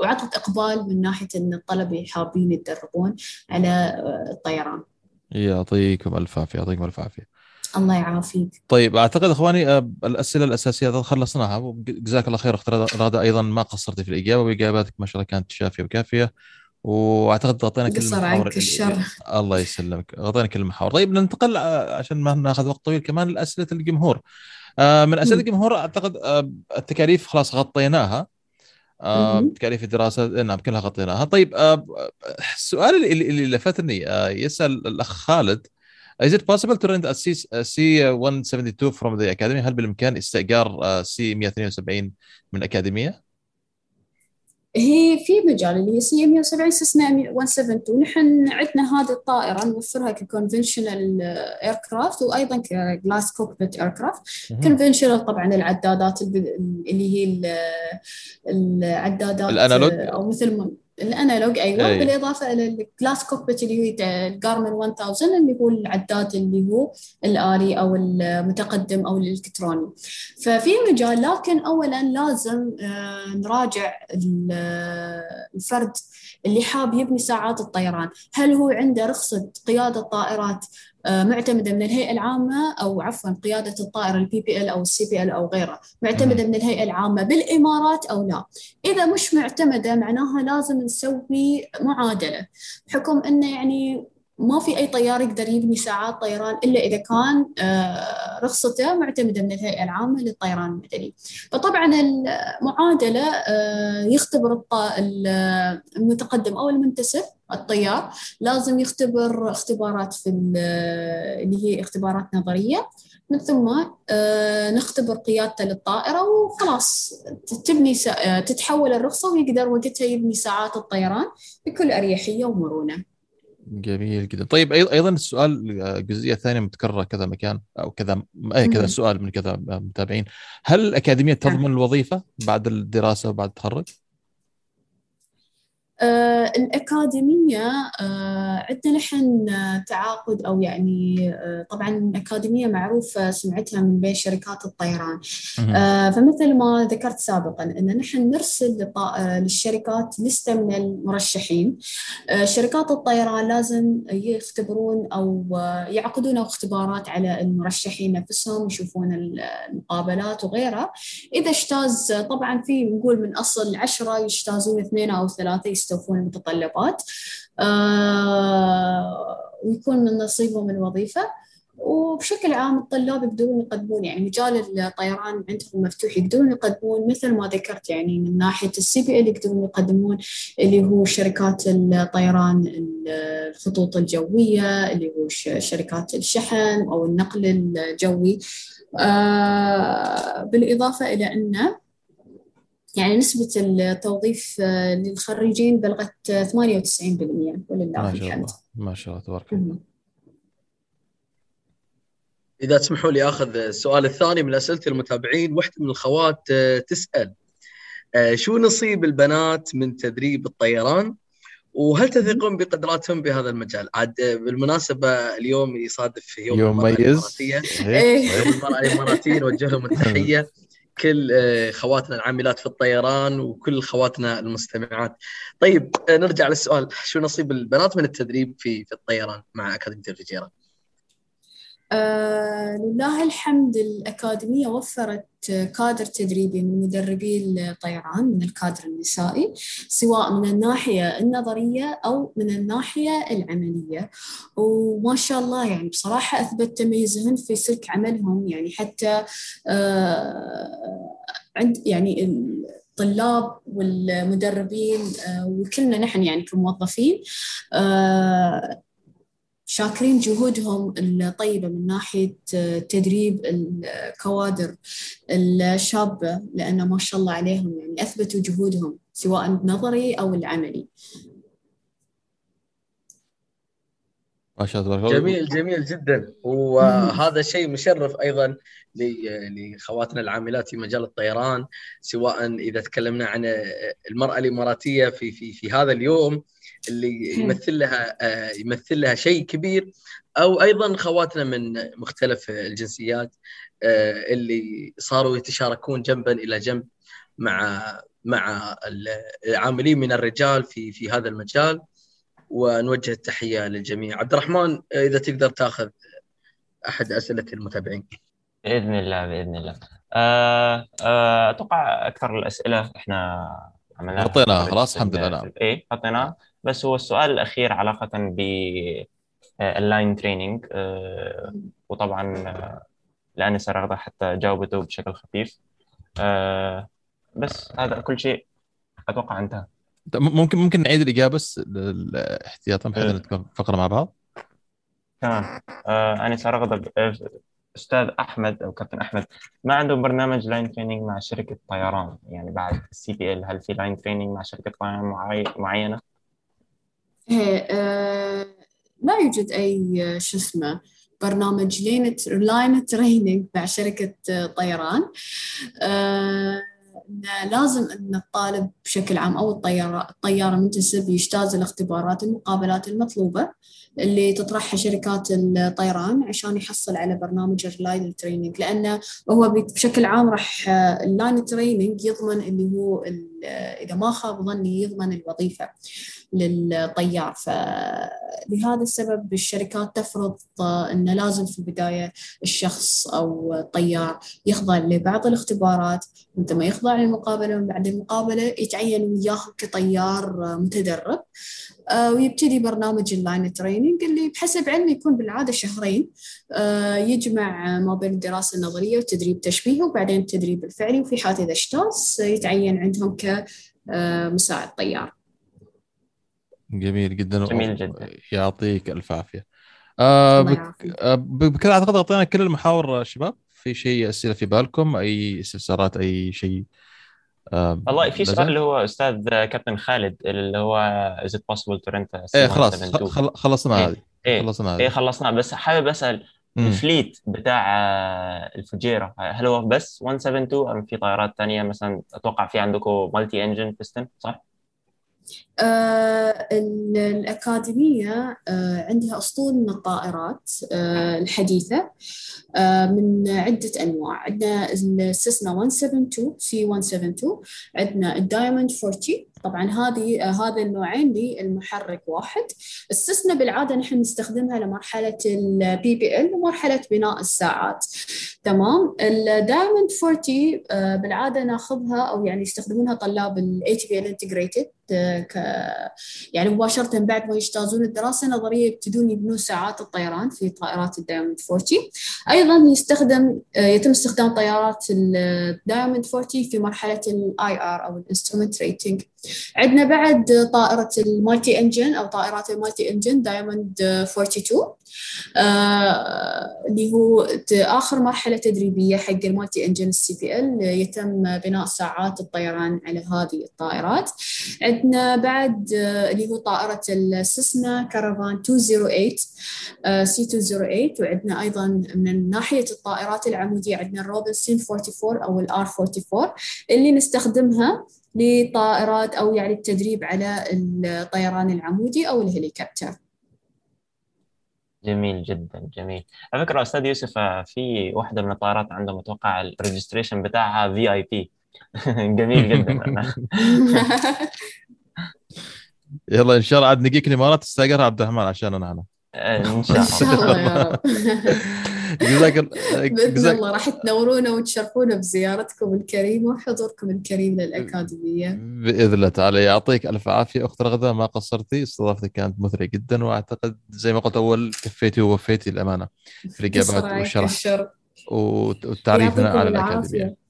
وعطت إقبال من ناحية إن الطلبة حابين يتدربون على الطيران.
يعطيكم ألف عافية يعطيكم ألف عافية.
الله يعافيك.
طيب أعتقد إخواني الأسئلة الأساسية خلصناها وجزاك الله خير اخت غاده أيضا ما قصرتي في الإجابة وإجاباتك ما شاء الله كانت شافية وكافية. وأعتقد غطينا كل
المحاور عنك الشر.
الله يسلمك. غطينا كل المحاور. طيب ننتقل عشان ما ناخذ وقت طويل كمان لأسئلة الجمهور. من أسئلة الجمهور أعتقد التكاليف خلاص غطيناها. تكاليف الدراسة نعم كلها غطيناها. طيب السؤال اللي, اللي لفتني يسأل الأخ خالد. Is it possible to rent a C, C172 from the academy؟ هل بالإمكان استئجار C 172 من الأكاديمية؟
هي في مجال اللي هي C 170 Cessna 172 نحن عندنا هذه الطائرة نوفرها ك conventional aircraft وأيضا ك glass cockpit aircraft conventional طبعا العدادات اللي هي العدادات
ال
analog؟ أو مثل ال analog أيوه أي. بالإضافة إلى ال glass cockpit اللي هو ال Garmin 1000 اللي هو العداد اللي هو الآلي أو المتقدم أو الإلكتروني. ففي مجال لكن اولا لازم نراجع الفرد اللي حاب يبني ساعات الطيران. هل هو عنده رخصة قيادة طائرات معتمدة من الهيئة العامة أو عفوا قيادة الطائرة ال PPL أو ال CPL أو غيره. معتمدة من الهيئة العامة بالإمارات أو لا. إذا مش معتمدة معناها لازم نسوي معادلة. بحكم إنه يعني ما في أي طيار يقدر يبني ساعات طيران إلا إذا كان رخصته معتمدة من الهيئة العامة للطيران المدني. فطبعا المعادلة يختبر المتقدم أو المنتسب الطيار لازم يختبر اختبارات في اللي هي اختبارات نظرية من ثم نختبر قيادته للطائرة وخلاص تبني تتحول الرخصة ويقدر وقتها يبني ساعات الطيران بكل أريحية ومرونة.
جميل جدا. طيب أيضا السؤال جزئية ثانية متكررة كذا مكان أو كذا أي كذا سؤال من كذا متابعين. هل الأكاديمية تضمن الوظيفة بعد الدراسة وبعد التخرج؟
آه الأكاديمية آه عندنا نحن تعاقد أو يعني آه طبعا الأكاديمية معروفة سمعتها من بين شركات الطيران. آه فمثل ما ذكرت سابقا أن نحن نرسل للشركات لستة من المرشحين. آه شركات الطيران لازم يختبرون أو يعقدون اختبارات على المرشحين نفسهم يشوفون المقابلات وغيرها. إذا اجتاز طبعا في نقول من أصل عشرة يجتازون اثنين أو ثلاثة يستوفون المتطلبات. آه ويكون من نصيبهم الوظيفة وبشكل عام الطلاب يقدرون يقدمون يعني مجال الطيران عندهم مفتوح يقدرون يقدمون مثل ما ذكرت يعني من ناحية السي بي ال يقدرون يقدمون اللي هو شركات الطيران الخطوط الجوية اللي هو شركات الشحن أو النقل الجوي. آه بالإضافة إلى أنه يعني نسبة التوظيف للخريجين بلغت 98% ولله
ما شاء
الحمد.
الله. ما شاء الله تبارك الله.
إذا تسمحوا لي أخذ السؤال الثاني من أسئلة المتابعين. واحدة من الأخوات آه، تسأل آه، شو نصيب البنات من تدريب الطيران؟ وهل تثقون بقدراتهم بهذا المجال؟ عاد بالمناسبة اليوم يصادف يوم,
يوم
المرأة
مميز
الإماراتية.
إيه.
يوم المرأة الإماراتية نوجه لهم التحية. كل آه، خواتنا العاملات في الطيران وكل خواتنا المستمعات. طيب آه، نرجع للسؤال شو نصيب البنات من التدريب في في الطيران مع أكاديمية الفجيرة؟
آه لله الحمد الأكاديمية وفرت كادر تدريبي من مدربي الطيران من الكادر النسائي سواء من الناحية النظرية أو من الناحية العملية. وما شاء الله يعني بصراحة أثبت تميزهن في سلك عملهم. يعني حتى آه عند يعني الطلاب والمدربين آه وكلنا نحن يعني كموظفين شاكرين جهودهم الطيبة من ناحية تدريب الكوادر الشابة لأنه ما شاء الله عليهم يعني أثبتوا جهودهم سواء النظري أو العملي.
ما شاء الله تبارك الله.
جميل جميل جدا. وهذا شيء مشرف أيضا ل- لخواتنا العاملات في مجال الطيران سواء إذا تكلمنا عن المرأة الإماراتية في في في هذا اليوم. اللي يمثل لها آه، يمثل لها شيء كبير. أو أيضا خواتنا من مختلف الجنسيات آه، اللي صاروا يتشاركون جنبا إلى جنب مع مع العاملين من الرجال في في هذا المجال. ونوجه التحية للجميع. عبد الرحمن إذا تقدر تأخذ أحد أسئلة المتابعين.
بإذن الله بإذن الله. آه آه أتوقع أكثر الأسئلة إحنا عملناها.
غطيناها
في-
خلاص، الحمد
ال-
لله.
إيه غطيناها بس هو السؤال الأخير علاقة بال line training وطبعا آه، الانسه رغده حتى جاوبته بشكل خفيف. آه بس هذا كل شيء أتوقع انتهى.
ممكن ممكن نعيد الإجابة بس احتياطا بحيث
إيه.
نتكون فقرة مع بعض.
تمام. آه رغده آه، أستاذ أحمد أو كابتن أحمد. ما عندهم برنامج line training مع شركة طيران؟ يعني بعد ال CPL هل في line training مع شركة طيران معي- معينة؟
إيه، آه، يوجد أي آه، شو اسمه برنامج line line training مع شركة آه، طيران. إن لازم أن الطالب بشكل عام أو الطيارة الطيار المنتسب يجتاز الاختبارات المقابلات المطلوبة اللي تطرحها شركات الطيران عشان يحصل على برنامج ال line training. لأنه هو بشكل عام راح ال line training يضمن اللي هو ال- إذا ما خاب ظني يضمن الوظيفة للطيار. فلهذا السبب الشركات تفرض آه، أنه لازم في البداية الشخص أو الطيار يخضع لبعض الاختبارات. عندما يخضع للمقابلة ومن بعد المقابلة يتعين وياه كطيار آه، متدرب. ويبتدي برنامج ال line training اللي بحسب علمي يكون بالعادة شهرين. آه، يجمع ما بين الدراسة النظرية والتدريب تشبيهي وبعدين التدريب الفعلي وفي حالة إذا اجتاز يتعين عندهم كمساعد طيار.
جميل جدا.
جميل جدا.
يعطيك ألف عافية. آه بك... آه بكذا أعتقد غطينا كل المحاور آه، شباب. في شيء أسئلة في بالكم؟ أي استفسارات أي شيء؟ آه
والله في؟ سؤال اللي هو أستاذ كابتن خالد اللي هو it possible to rent a
إيه خلاص
C172
خل... خلصنا
إيه.
هذه
إيه
خلصنا إيه
خلصنا بس حابب
أسأل.
الفليت بتاع آه، الفجيرة هل هو بس 172 أم في طائرات ثانية مثلا أتوقع في عندكم مالتي انجن بيستن صح؟
آه، ال- الأكاديمية آه، عندها أسطول من الطائرات آه، الحديثة آه، من عدة أنواع. عندنا ال Cessna 172 C 172 عندنا ال Diamond 40 طبعا هذه هذا النوعين للمحرك واحد. ال Cessna بالعادة نحن نستخدمها لمرحلة ال PPL ومرحلة بناء الساعات. تمام؟ ال Diamond 40 آه، بالعادة ناخذها أو يعني يستخدمونها طلاب ال ATPL Integrated. آه، ك يعني مباشرة بعد ما يجتازون الدراسة النظرية يبتدون يبنون ساعات الطيران في طائرات ال Diamond 40 أيضا يستخدم آه، يتم استخدام طيارات ال Diamond 40 في مرحلة ال IR أو ال instrument rating عندنا بعد طائرة ال multi engine أو طائرات ال multi engine Diamond 42 آه، اللي هو ت- آخر مرحلة تدريبية حق ال multi engine ال CPL يتم بناء ساعات الطيران على هذه الطائرات. عندنا بعد آه، اللي هو طائرة ال Cessna Caravan 208 C 208 وعندنا أيضا من ناحية الطائرات العمودية عندنا ال Robinson 44 أو ال R 44 اللي نستخدمها لطائرات أو يعني التدريب على الطيران العمودي أو الهليكوبتر.
جميل جدا جميل. على فكرة أستاذ يوسف آه، في واحدة من الطائرات عندها متوقع ال registration بتاعها VIP جميل جدا.
يلا إن شاء الله عاد نجيك الإمارات تستاجرها عبد الرحمن عشان أنا هنا.
إن شاء الله.
شاء الله يا رب.
جزاك
بإذن
جزاك
الله راح تنورونا وتشرفونا بزيارتكم الكريمة وحضوركم الكريم للأكاديمية.
بإذن الله تعالى. يعطيك ألف عافية أخت رغده ما قصرتي؟ استضافتك كانت مثرية جدا وأعتقد زي ما قلت أول كفيتي ووفيتي الأمانة. في
الإجابات
والشرح. والتعريف على
العافية.
الأكاديمية.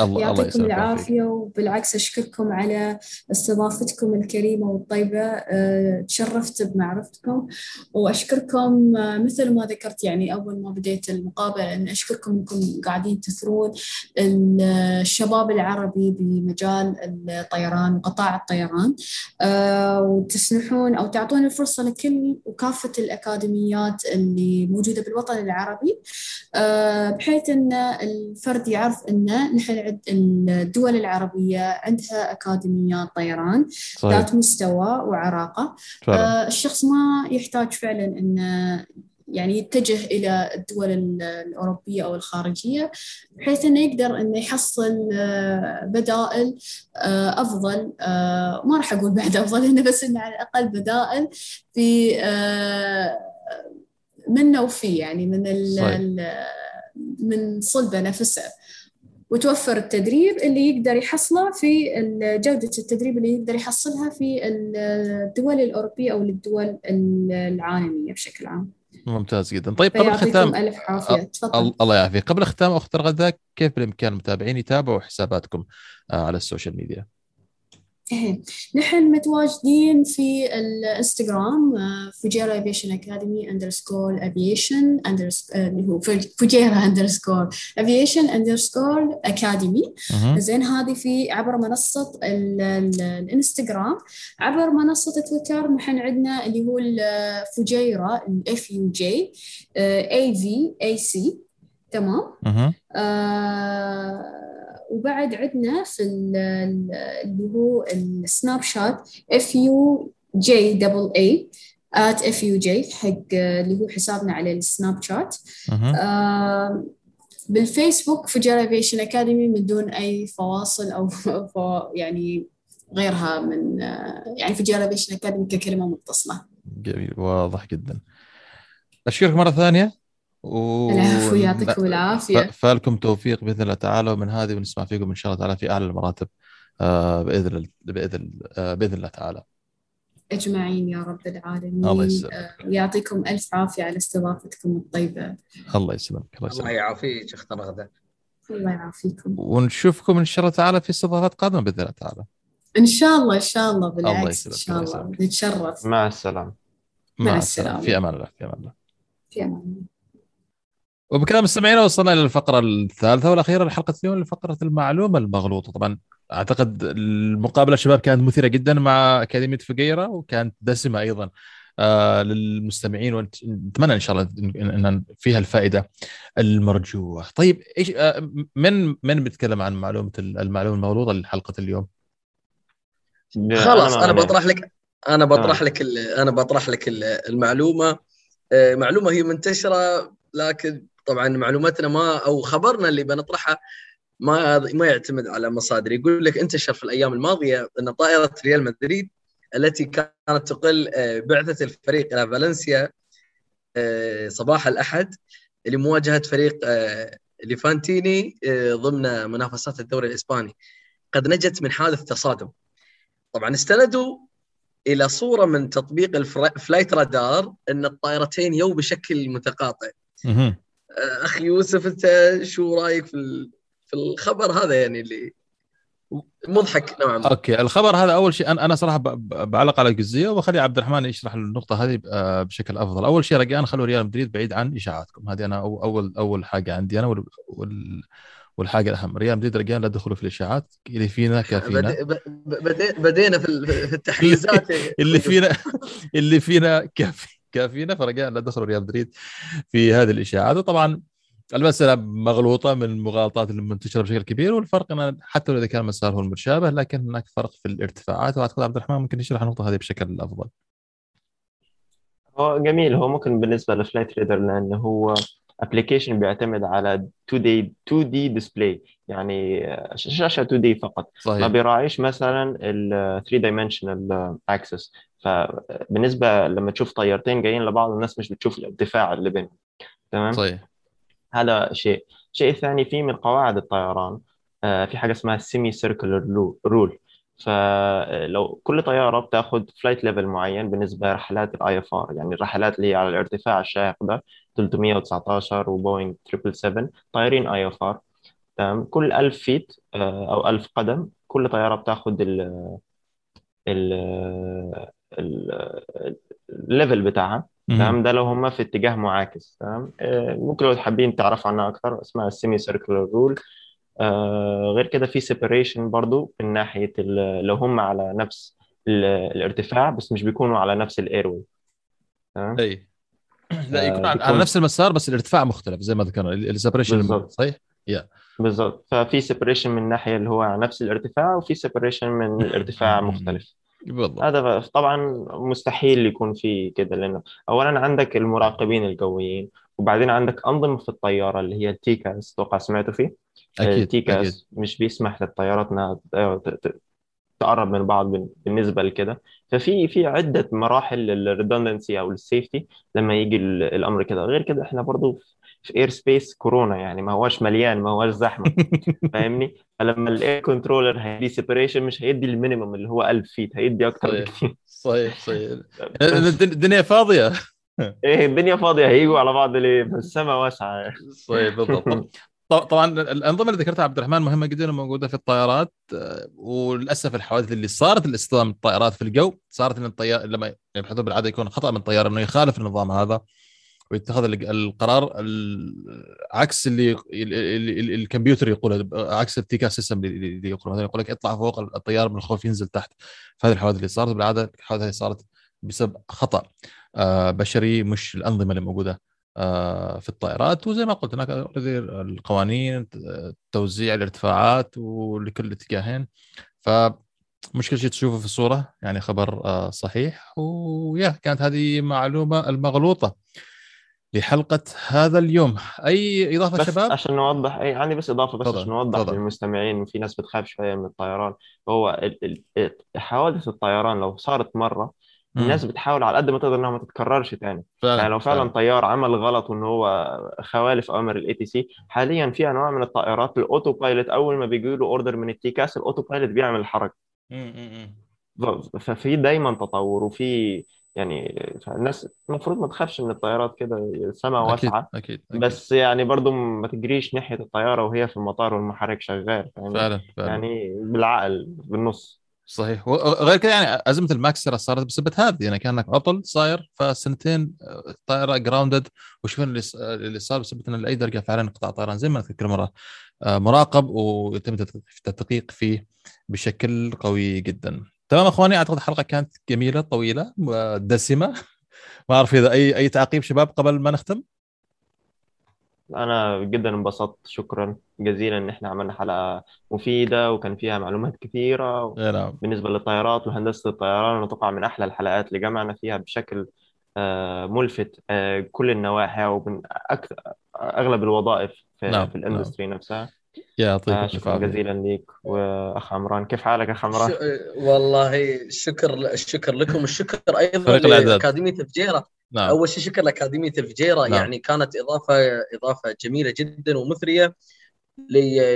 الله الله
يعطيكم
ويعافيك.
العافية. وبالعكس أشكركم على استضافتكم الكريمة والطيبة. أه، تشرفت بمعرفتكم وأشكركم أه، مثل ما ذكرت يعني أول ما بديت المقابلة أن أشكركم أنكم قاعدين تثرون ال- الشباب العربي بمجال الطيران وقطاع الطيران. أه، وتسمحون أو تعطون الفرصة لكل وكافة الأكاديميات اللي موجودة بالوطن العربي. بحيث أن الفرد يعرف أن نحن الدول العربية عندها أكاديميات طيران
صحيح.
ذات مستوى وعراقة.
فعلا
آه، الشخص ما يحتاج فعلا أنه يعني يتجه إلى الدول ال- الأوروبية أو الخارجية بحيث أنه يقدر أنه يحصل آه، بدائل آه، أفضل. آه، ما راح أقول بعد أفضل إنه بس إنه على الأقل بدائل في منه وفيه يعني من من صلبة نفسه. وتوفر التدريب اللي يقدر يحصله في جودة التدريب اللي يقدر يحصلها في الدول الأوروبية أو الدول العالمية بشكل عام.
ممتاز جدا. طيب قبل الختام
ألف عافية. تفضل.
ال- الله يعافيك. قبل الختام أخت رغده كيف بالإمكان المتابعين يتابعوا حساباتكم آه، على ال social media؟
إيه. نحن متواجدين في الإنستغرام آه، Fujairah Aviation Academy underscore aviation اللي هو Fujairah underscore aviation underscore
academy.
زين هذه في عبر منصة ال- ال- الإنستغرام عبر منصة تويتر نحن عندنا اللي هو الفجيرة الاف يو جي اي في اي سي تمام
مهم.
آه وبعد عندنا في ال- ال- اللي هو السناب شات FUJ double A at FUJ حق آه، اللي هو حسابنا على السناب شات. آه بالفيسبوك Fujairah Aviation Academy من دون أي فواصل أو فوا- يعني غيرها من آه، يعني Fujairah Aviation Academy ككلمة متصلة.
جميل واضح جدا. أشكرك مرة ثانية. و...
العفو يعطيكم. العافية.
فلكم توفيق بإذن الله تعالى ومن هذه ونسمع فيكم إن شاء الله تعالى في أعلى المراتب آه بإذن بإذن آه بإذن الله تعالى.
أجمعين يا رب العالمين.
الله يسلمك.
آه، ويعطيكم ألف عافية على استضافتكم الطيبة.
الله يسلمك الله
الله
يسلمك.
يعافيك أخت رغدة.
الله يعافيكم.
ونشوفكم إن شاء الله تعالى في استضافات قادمة بإذن الله تعالى.
إن شاء الله إن شاء الله بالعكس إن
يسلمك،
شاء
الله.
الله
يسلمك.
نتشرف.
مع السلامة.
مع
السلامة.
السلامة.
في أمان الله في أمان الله.
في أمان الله.
وبكذا مستمعينا وصلنا إلى الفقرة الثالثة والأخيرة لحلقة اليوم لفقرة المعلومة المغلوطة طبعا أعتقد المقابلة شباب كانت مثيرة جدا مع أكاديمية فقيره وكانت دسمة أيضا آه للمستمعين ونتمنى إن شاء الله ان إن فيها الفائدة المرجوة. طيب إيش آه من من بيتكلم عن معلومة المعلومة المغلوطة لحلقة اليوم؟
خلاص
ما أنا.
بطرح لك أنا بطرح
آه.
لك ال- أنا بطرح لك ال- المعلومة آه، معلومة هي منتشرة لكن طبعا معلوماتنا ما أو خبرنا اللي بنطرحها ما ما يعتمد على مصادر. يقول لك انتشر في الأيام الماضية أن طائرة ريال مدريد التي كانت تقل آه، بعثة الفريق إلى فالنسيا آه، صباح الأحد لمواجهة فريق آه، ليفانتيني ضمن منافسات الدوري الإسباني. قد نجت من حادث تصادم طبعا استندوا إلى صورة من تطبيق ال Flightradar أن الطائرتين يو بشكل متقاطع.
مهم.
اخ يوسف أنت شو رأيك في في الخبر هذا يعني اللي مضحك نوعا ما؟
okay الخبر هذا أول شيء أنا أنا صراحة بعلق على الجزئيه وبخلي عبد الرحمن يشرح النقطة هذه آه، بشكل أفضل. أول شيء رجاء خلوا ريال مدريد بعيد عن إشاعاتكم. هذه أنا اول أول حاجة عندي أنا وال- وال والحاجة الأهم. ريال مدريد رجاء لا تدخلوا في الإشاعات. اللي فينا كافينا
ب- بدي- بدينا في التحيزات.
اللي فينا اللي فينا كافي كافينا فرجاء لا تدخلوا ريال مدريد في هذه الاشاعات وطبعا المسألة مغلوطة من المغالطات المنتشره بشكل كبير والفرق ان حتى لو إذا كان المسار هو المتشابه لكن هناك فرق في الارتفاعات. وأعتقد عبد الرحمن ممكن يشرح النقطة هذه بشكل أفضل.
هو جميل. هو ممكن بالنسبة ل Flightradar لأنه هو application بيعتمد على 2D 2D display يعني شاشة 2D فقط. ما
صحيح.
بيراعيش مثلا ال 3 dimensional axis. فبالنسبة لما تشوف طيارتين جايين لبعض الناس مش بتشوف الارتفاع اللي بينهم. تمام؟
صحيح.
هذا شيء. الشيء الثاني في من قواعد الطيران آه، في حاجة اسمها ال semicircular rule فلو كل طيارة بتاخد flight level معين بالنسبة لرحلات ال IFR يعني الرحلات اللي هي على الارتفاع الشاهق ده 319 وبوينج 777 طايرين IFR تمام؟ كل 1000 feet آه، أو 1000 قدم كل طيارة بتاخد ال ال ال- ال level
بتاعها.
تمام؟ ده لو هم في اتجاه معاكس. تمام؟ آه، ممكن لو حابين تعرفوا عنها أكثر اسمها ال semi-circular rule غير كده في separation برضو من ناحية لو هم على نفس ال- الارتفاع بس مش بيكونوا على نفس ال airway تمام؟
أي. لا يكون
آه،
على
بيكون-
على نفس المسار بس الارتفاع مختلف زي ما ذكرنا ال separation
بالضبط.
صحيح؟
بالظبط. ففي separation من ناحية اللي هو على نفس الارتفاع وفي separation من الارتفاع مختلف.
بالضبط.
هذا طبعا مستحيل يكون في كده لأنه اولا عندك المراقبين الجويين وبعدين عندك أنظمة في الطيارة اللي هي ال TCAS أتوقع سمعتوا فيه؟
أكيد أكيد.
ال TCAS مش بيسمح للطيارات ت- تقرب من بعض بال- بالنسبة لكده. ففي في عدة مراحل لل redundancy أو ال safety لما يجي ال- الأمر كده. غير كده إحنا برضو في air space كورونا يعني ما هوش مليان ما هوش زحمة فاهمني؟ فلما ال air controller هيدي separation مش هيدي ال minimum اللي هو 1000 feet هيدي أكتر
صحيح.
بكتير.
صحيح صحيح. الدنيا فاضية.
إيه الدنيا فاضية هيجوا على بعض ليه؟ بس السما واسعة.
صحيح بالضبط. طب- طبعا الأنظمة اللي ذكرتها عبد الرحمن مهمة جدا وموجودة في الطيارات آه، وللأسف الحوادث اللي صارت لاصطدام الطائرات في الجو صارت إن الطيار لما يبحثون بالعادة يكون خطأ من الطيار إنه يخالف النظام هذا ويتخذ ال- القرار ال- عكس اللي الكمبيوتر يقوله عكس التيكا سيستم اللي يقول مثلا يقول لك اطلع فوق الطيار من الخوف ينزل تحت. فهذه الحوادث اللي صارت بالعادة الحوادث هذه صارت بسبب خطأ. بشري مش الأنظمة اللي موجودة آه، في الطائرات. وزي ما قلت هناك القوانين آه، توزيع الارتفاعات ولكل اتجاهين. ف مش كل شيء تشوفه في الصورة يعني خبر آه، صحيح. ويا كانت هذه معلومة المغلوطة لحلقة هذا اليوم. أي إضافة
بس
شباب؟
عشان نوضح اي عندي بس إضافة بس عشان نوضح. للمستمعين في ناس بتخاف شوية من الطيران. هو حوادث الطيران لو صارت مرة الناس بتحاول على قد ما تقدر إنها ما تتكررش تاني.
فعلا
يعني لو فعلا طيار عمل غلط وإن هو خالف أوامر ال ATC حاليا في أنواع من الطائرات ال autopilot أول ما بيجي له order من ال TCAS
ال autopilot بيعمل
الحركة. ففي دايما تطور وفي يعني الناس المفروض ما تخافش من الطيارات كده السماء واسعة.
أكيد أكيد.
بس يعني برضو ما تجريش ناحية الطيارة وهي في المطار والمحرك شغال
فعلا فعلا.
يعني بالعقل بالنص.
صحيح. وغير كذا يعني أزمة ال MAX ترى صارت بسبب هذه يعني كأنك عطل صاير فسنتين آه، الطائره grounded وشوفنا اللي صار بسبب إن اي درجة فعلا قطاع طيران زي ما ذكرت كل مرة آه، مراقب ويتم التدقيق فيه بشكل قوي جدا. تمام أخواني أعتقد الحلقة كانت جميلة طويلة ودسمه ما أعرف إذا اي أي تعقيب شباب قبل ما نختم.
أنا جدا انبسطت شكرا جزيلا إن إحنا عملنا حلقة مفيدة وكان فيها معلومات كثيرة
يا نعم
بالنسبة للطيارات وهندسة الطيران وتقع من أحلى الحلقات اللي جمعنا فيها بشكل آه، ملفت آه، كل النواحي ومن أكثر أغلب الوظائف في,
نعم،
في الإندستري نفسها.
يعطيك
آه،
الف
شكرا
عافية.
جزيلا ليك وأخ عمران. كيف حالك أخ عمران؟
ش- والله شكر الشكر لكم الشكر أيضا
فريق الإعداد.
لأكاديمية الفجيرة.
نعم.
أول شيء شكر لأكاديمية الفجيره
نعم.
يعني كانت اضافه إضافة جميلة جدا ومثرية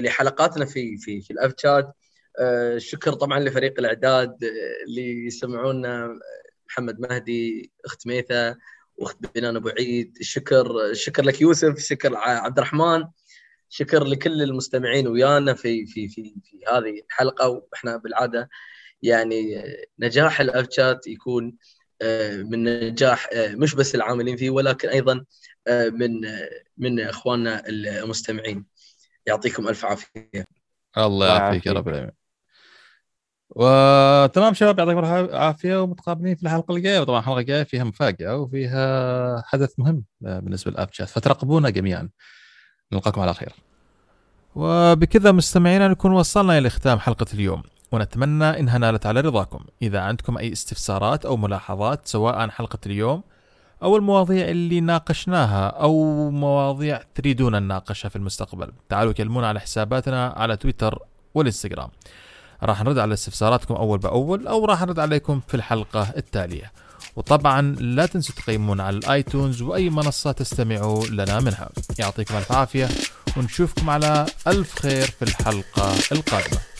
لحلقاتنا في في في الأف شات آه، شكر طبعا لفريق الإعداد آه، اللي يسمعونا محمد مهدي أخت ميثا وأخت بنان أبو عيد. الشكر الشكر لك يوسف الشكر ع- عبد الرحمن. شكر لكل المستمعين ويانا في في في في هذه الحلقة. وإحنا بالعادة يعني نجاح الاب شات يكون آه، من نجاح آه، مش بس العاملين فيه ولكن أيضا آه، من من إخواننا المستمعين. يعطيكم ألف عافية.
الله يعافيك يا رب العالمين. وتمام شباب يعطيكم العافيه ومتقابلين في الحلقة الجاية. وطبعا الحلقة الجاية فيها مفاجأة وفيها حدث مهم بالنسبة للاب شات. فترقبونا جميعا. نلقاكم على خير. وبكذا مستمعينا نكون وصلنا إلى ختام حلقة اليوم. ونتمنى إنها نالت على رضاكم. إذا عندكم أي استفسارات أو ملاحظات سواء عن حلقة اليوم أو المواضيع اللي ناقشناها أو مواضيع تريدون نناقشها في المستقبل تعالوا كلمونا على حساباتنا على تويتر والإنستغرام. راح نرد على استفساراتكم أول بأول أو راح نرد عليكم في الحلقة التالية. وطبعا لا تنسوا تقيمونا على الآيتونز وأي منصة تستمعوا لنا منها. يعطيكم ألف عافية ونشوفكم على ألف خير في الحلقة القادمة.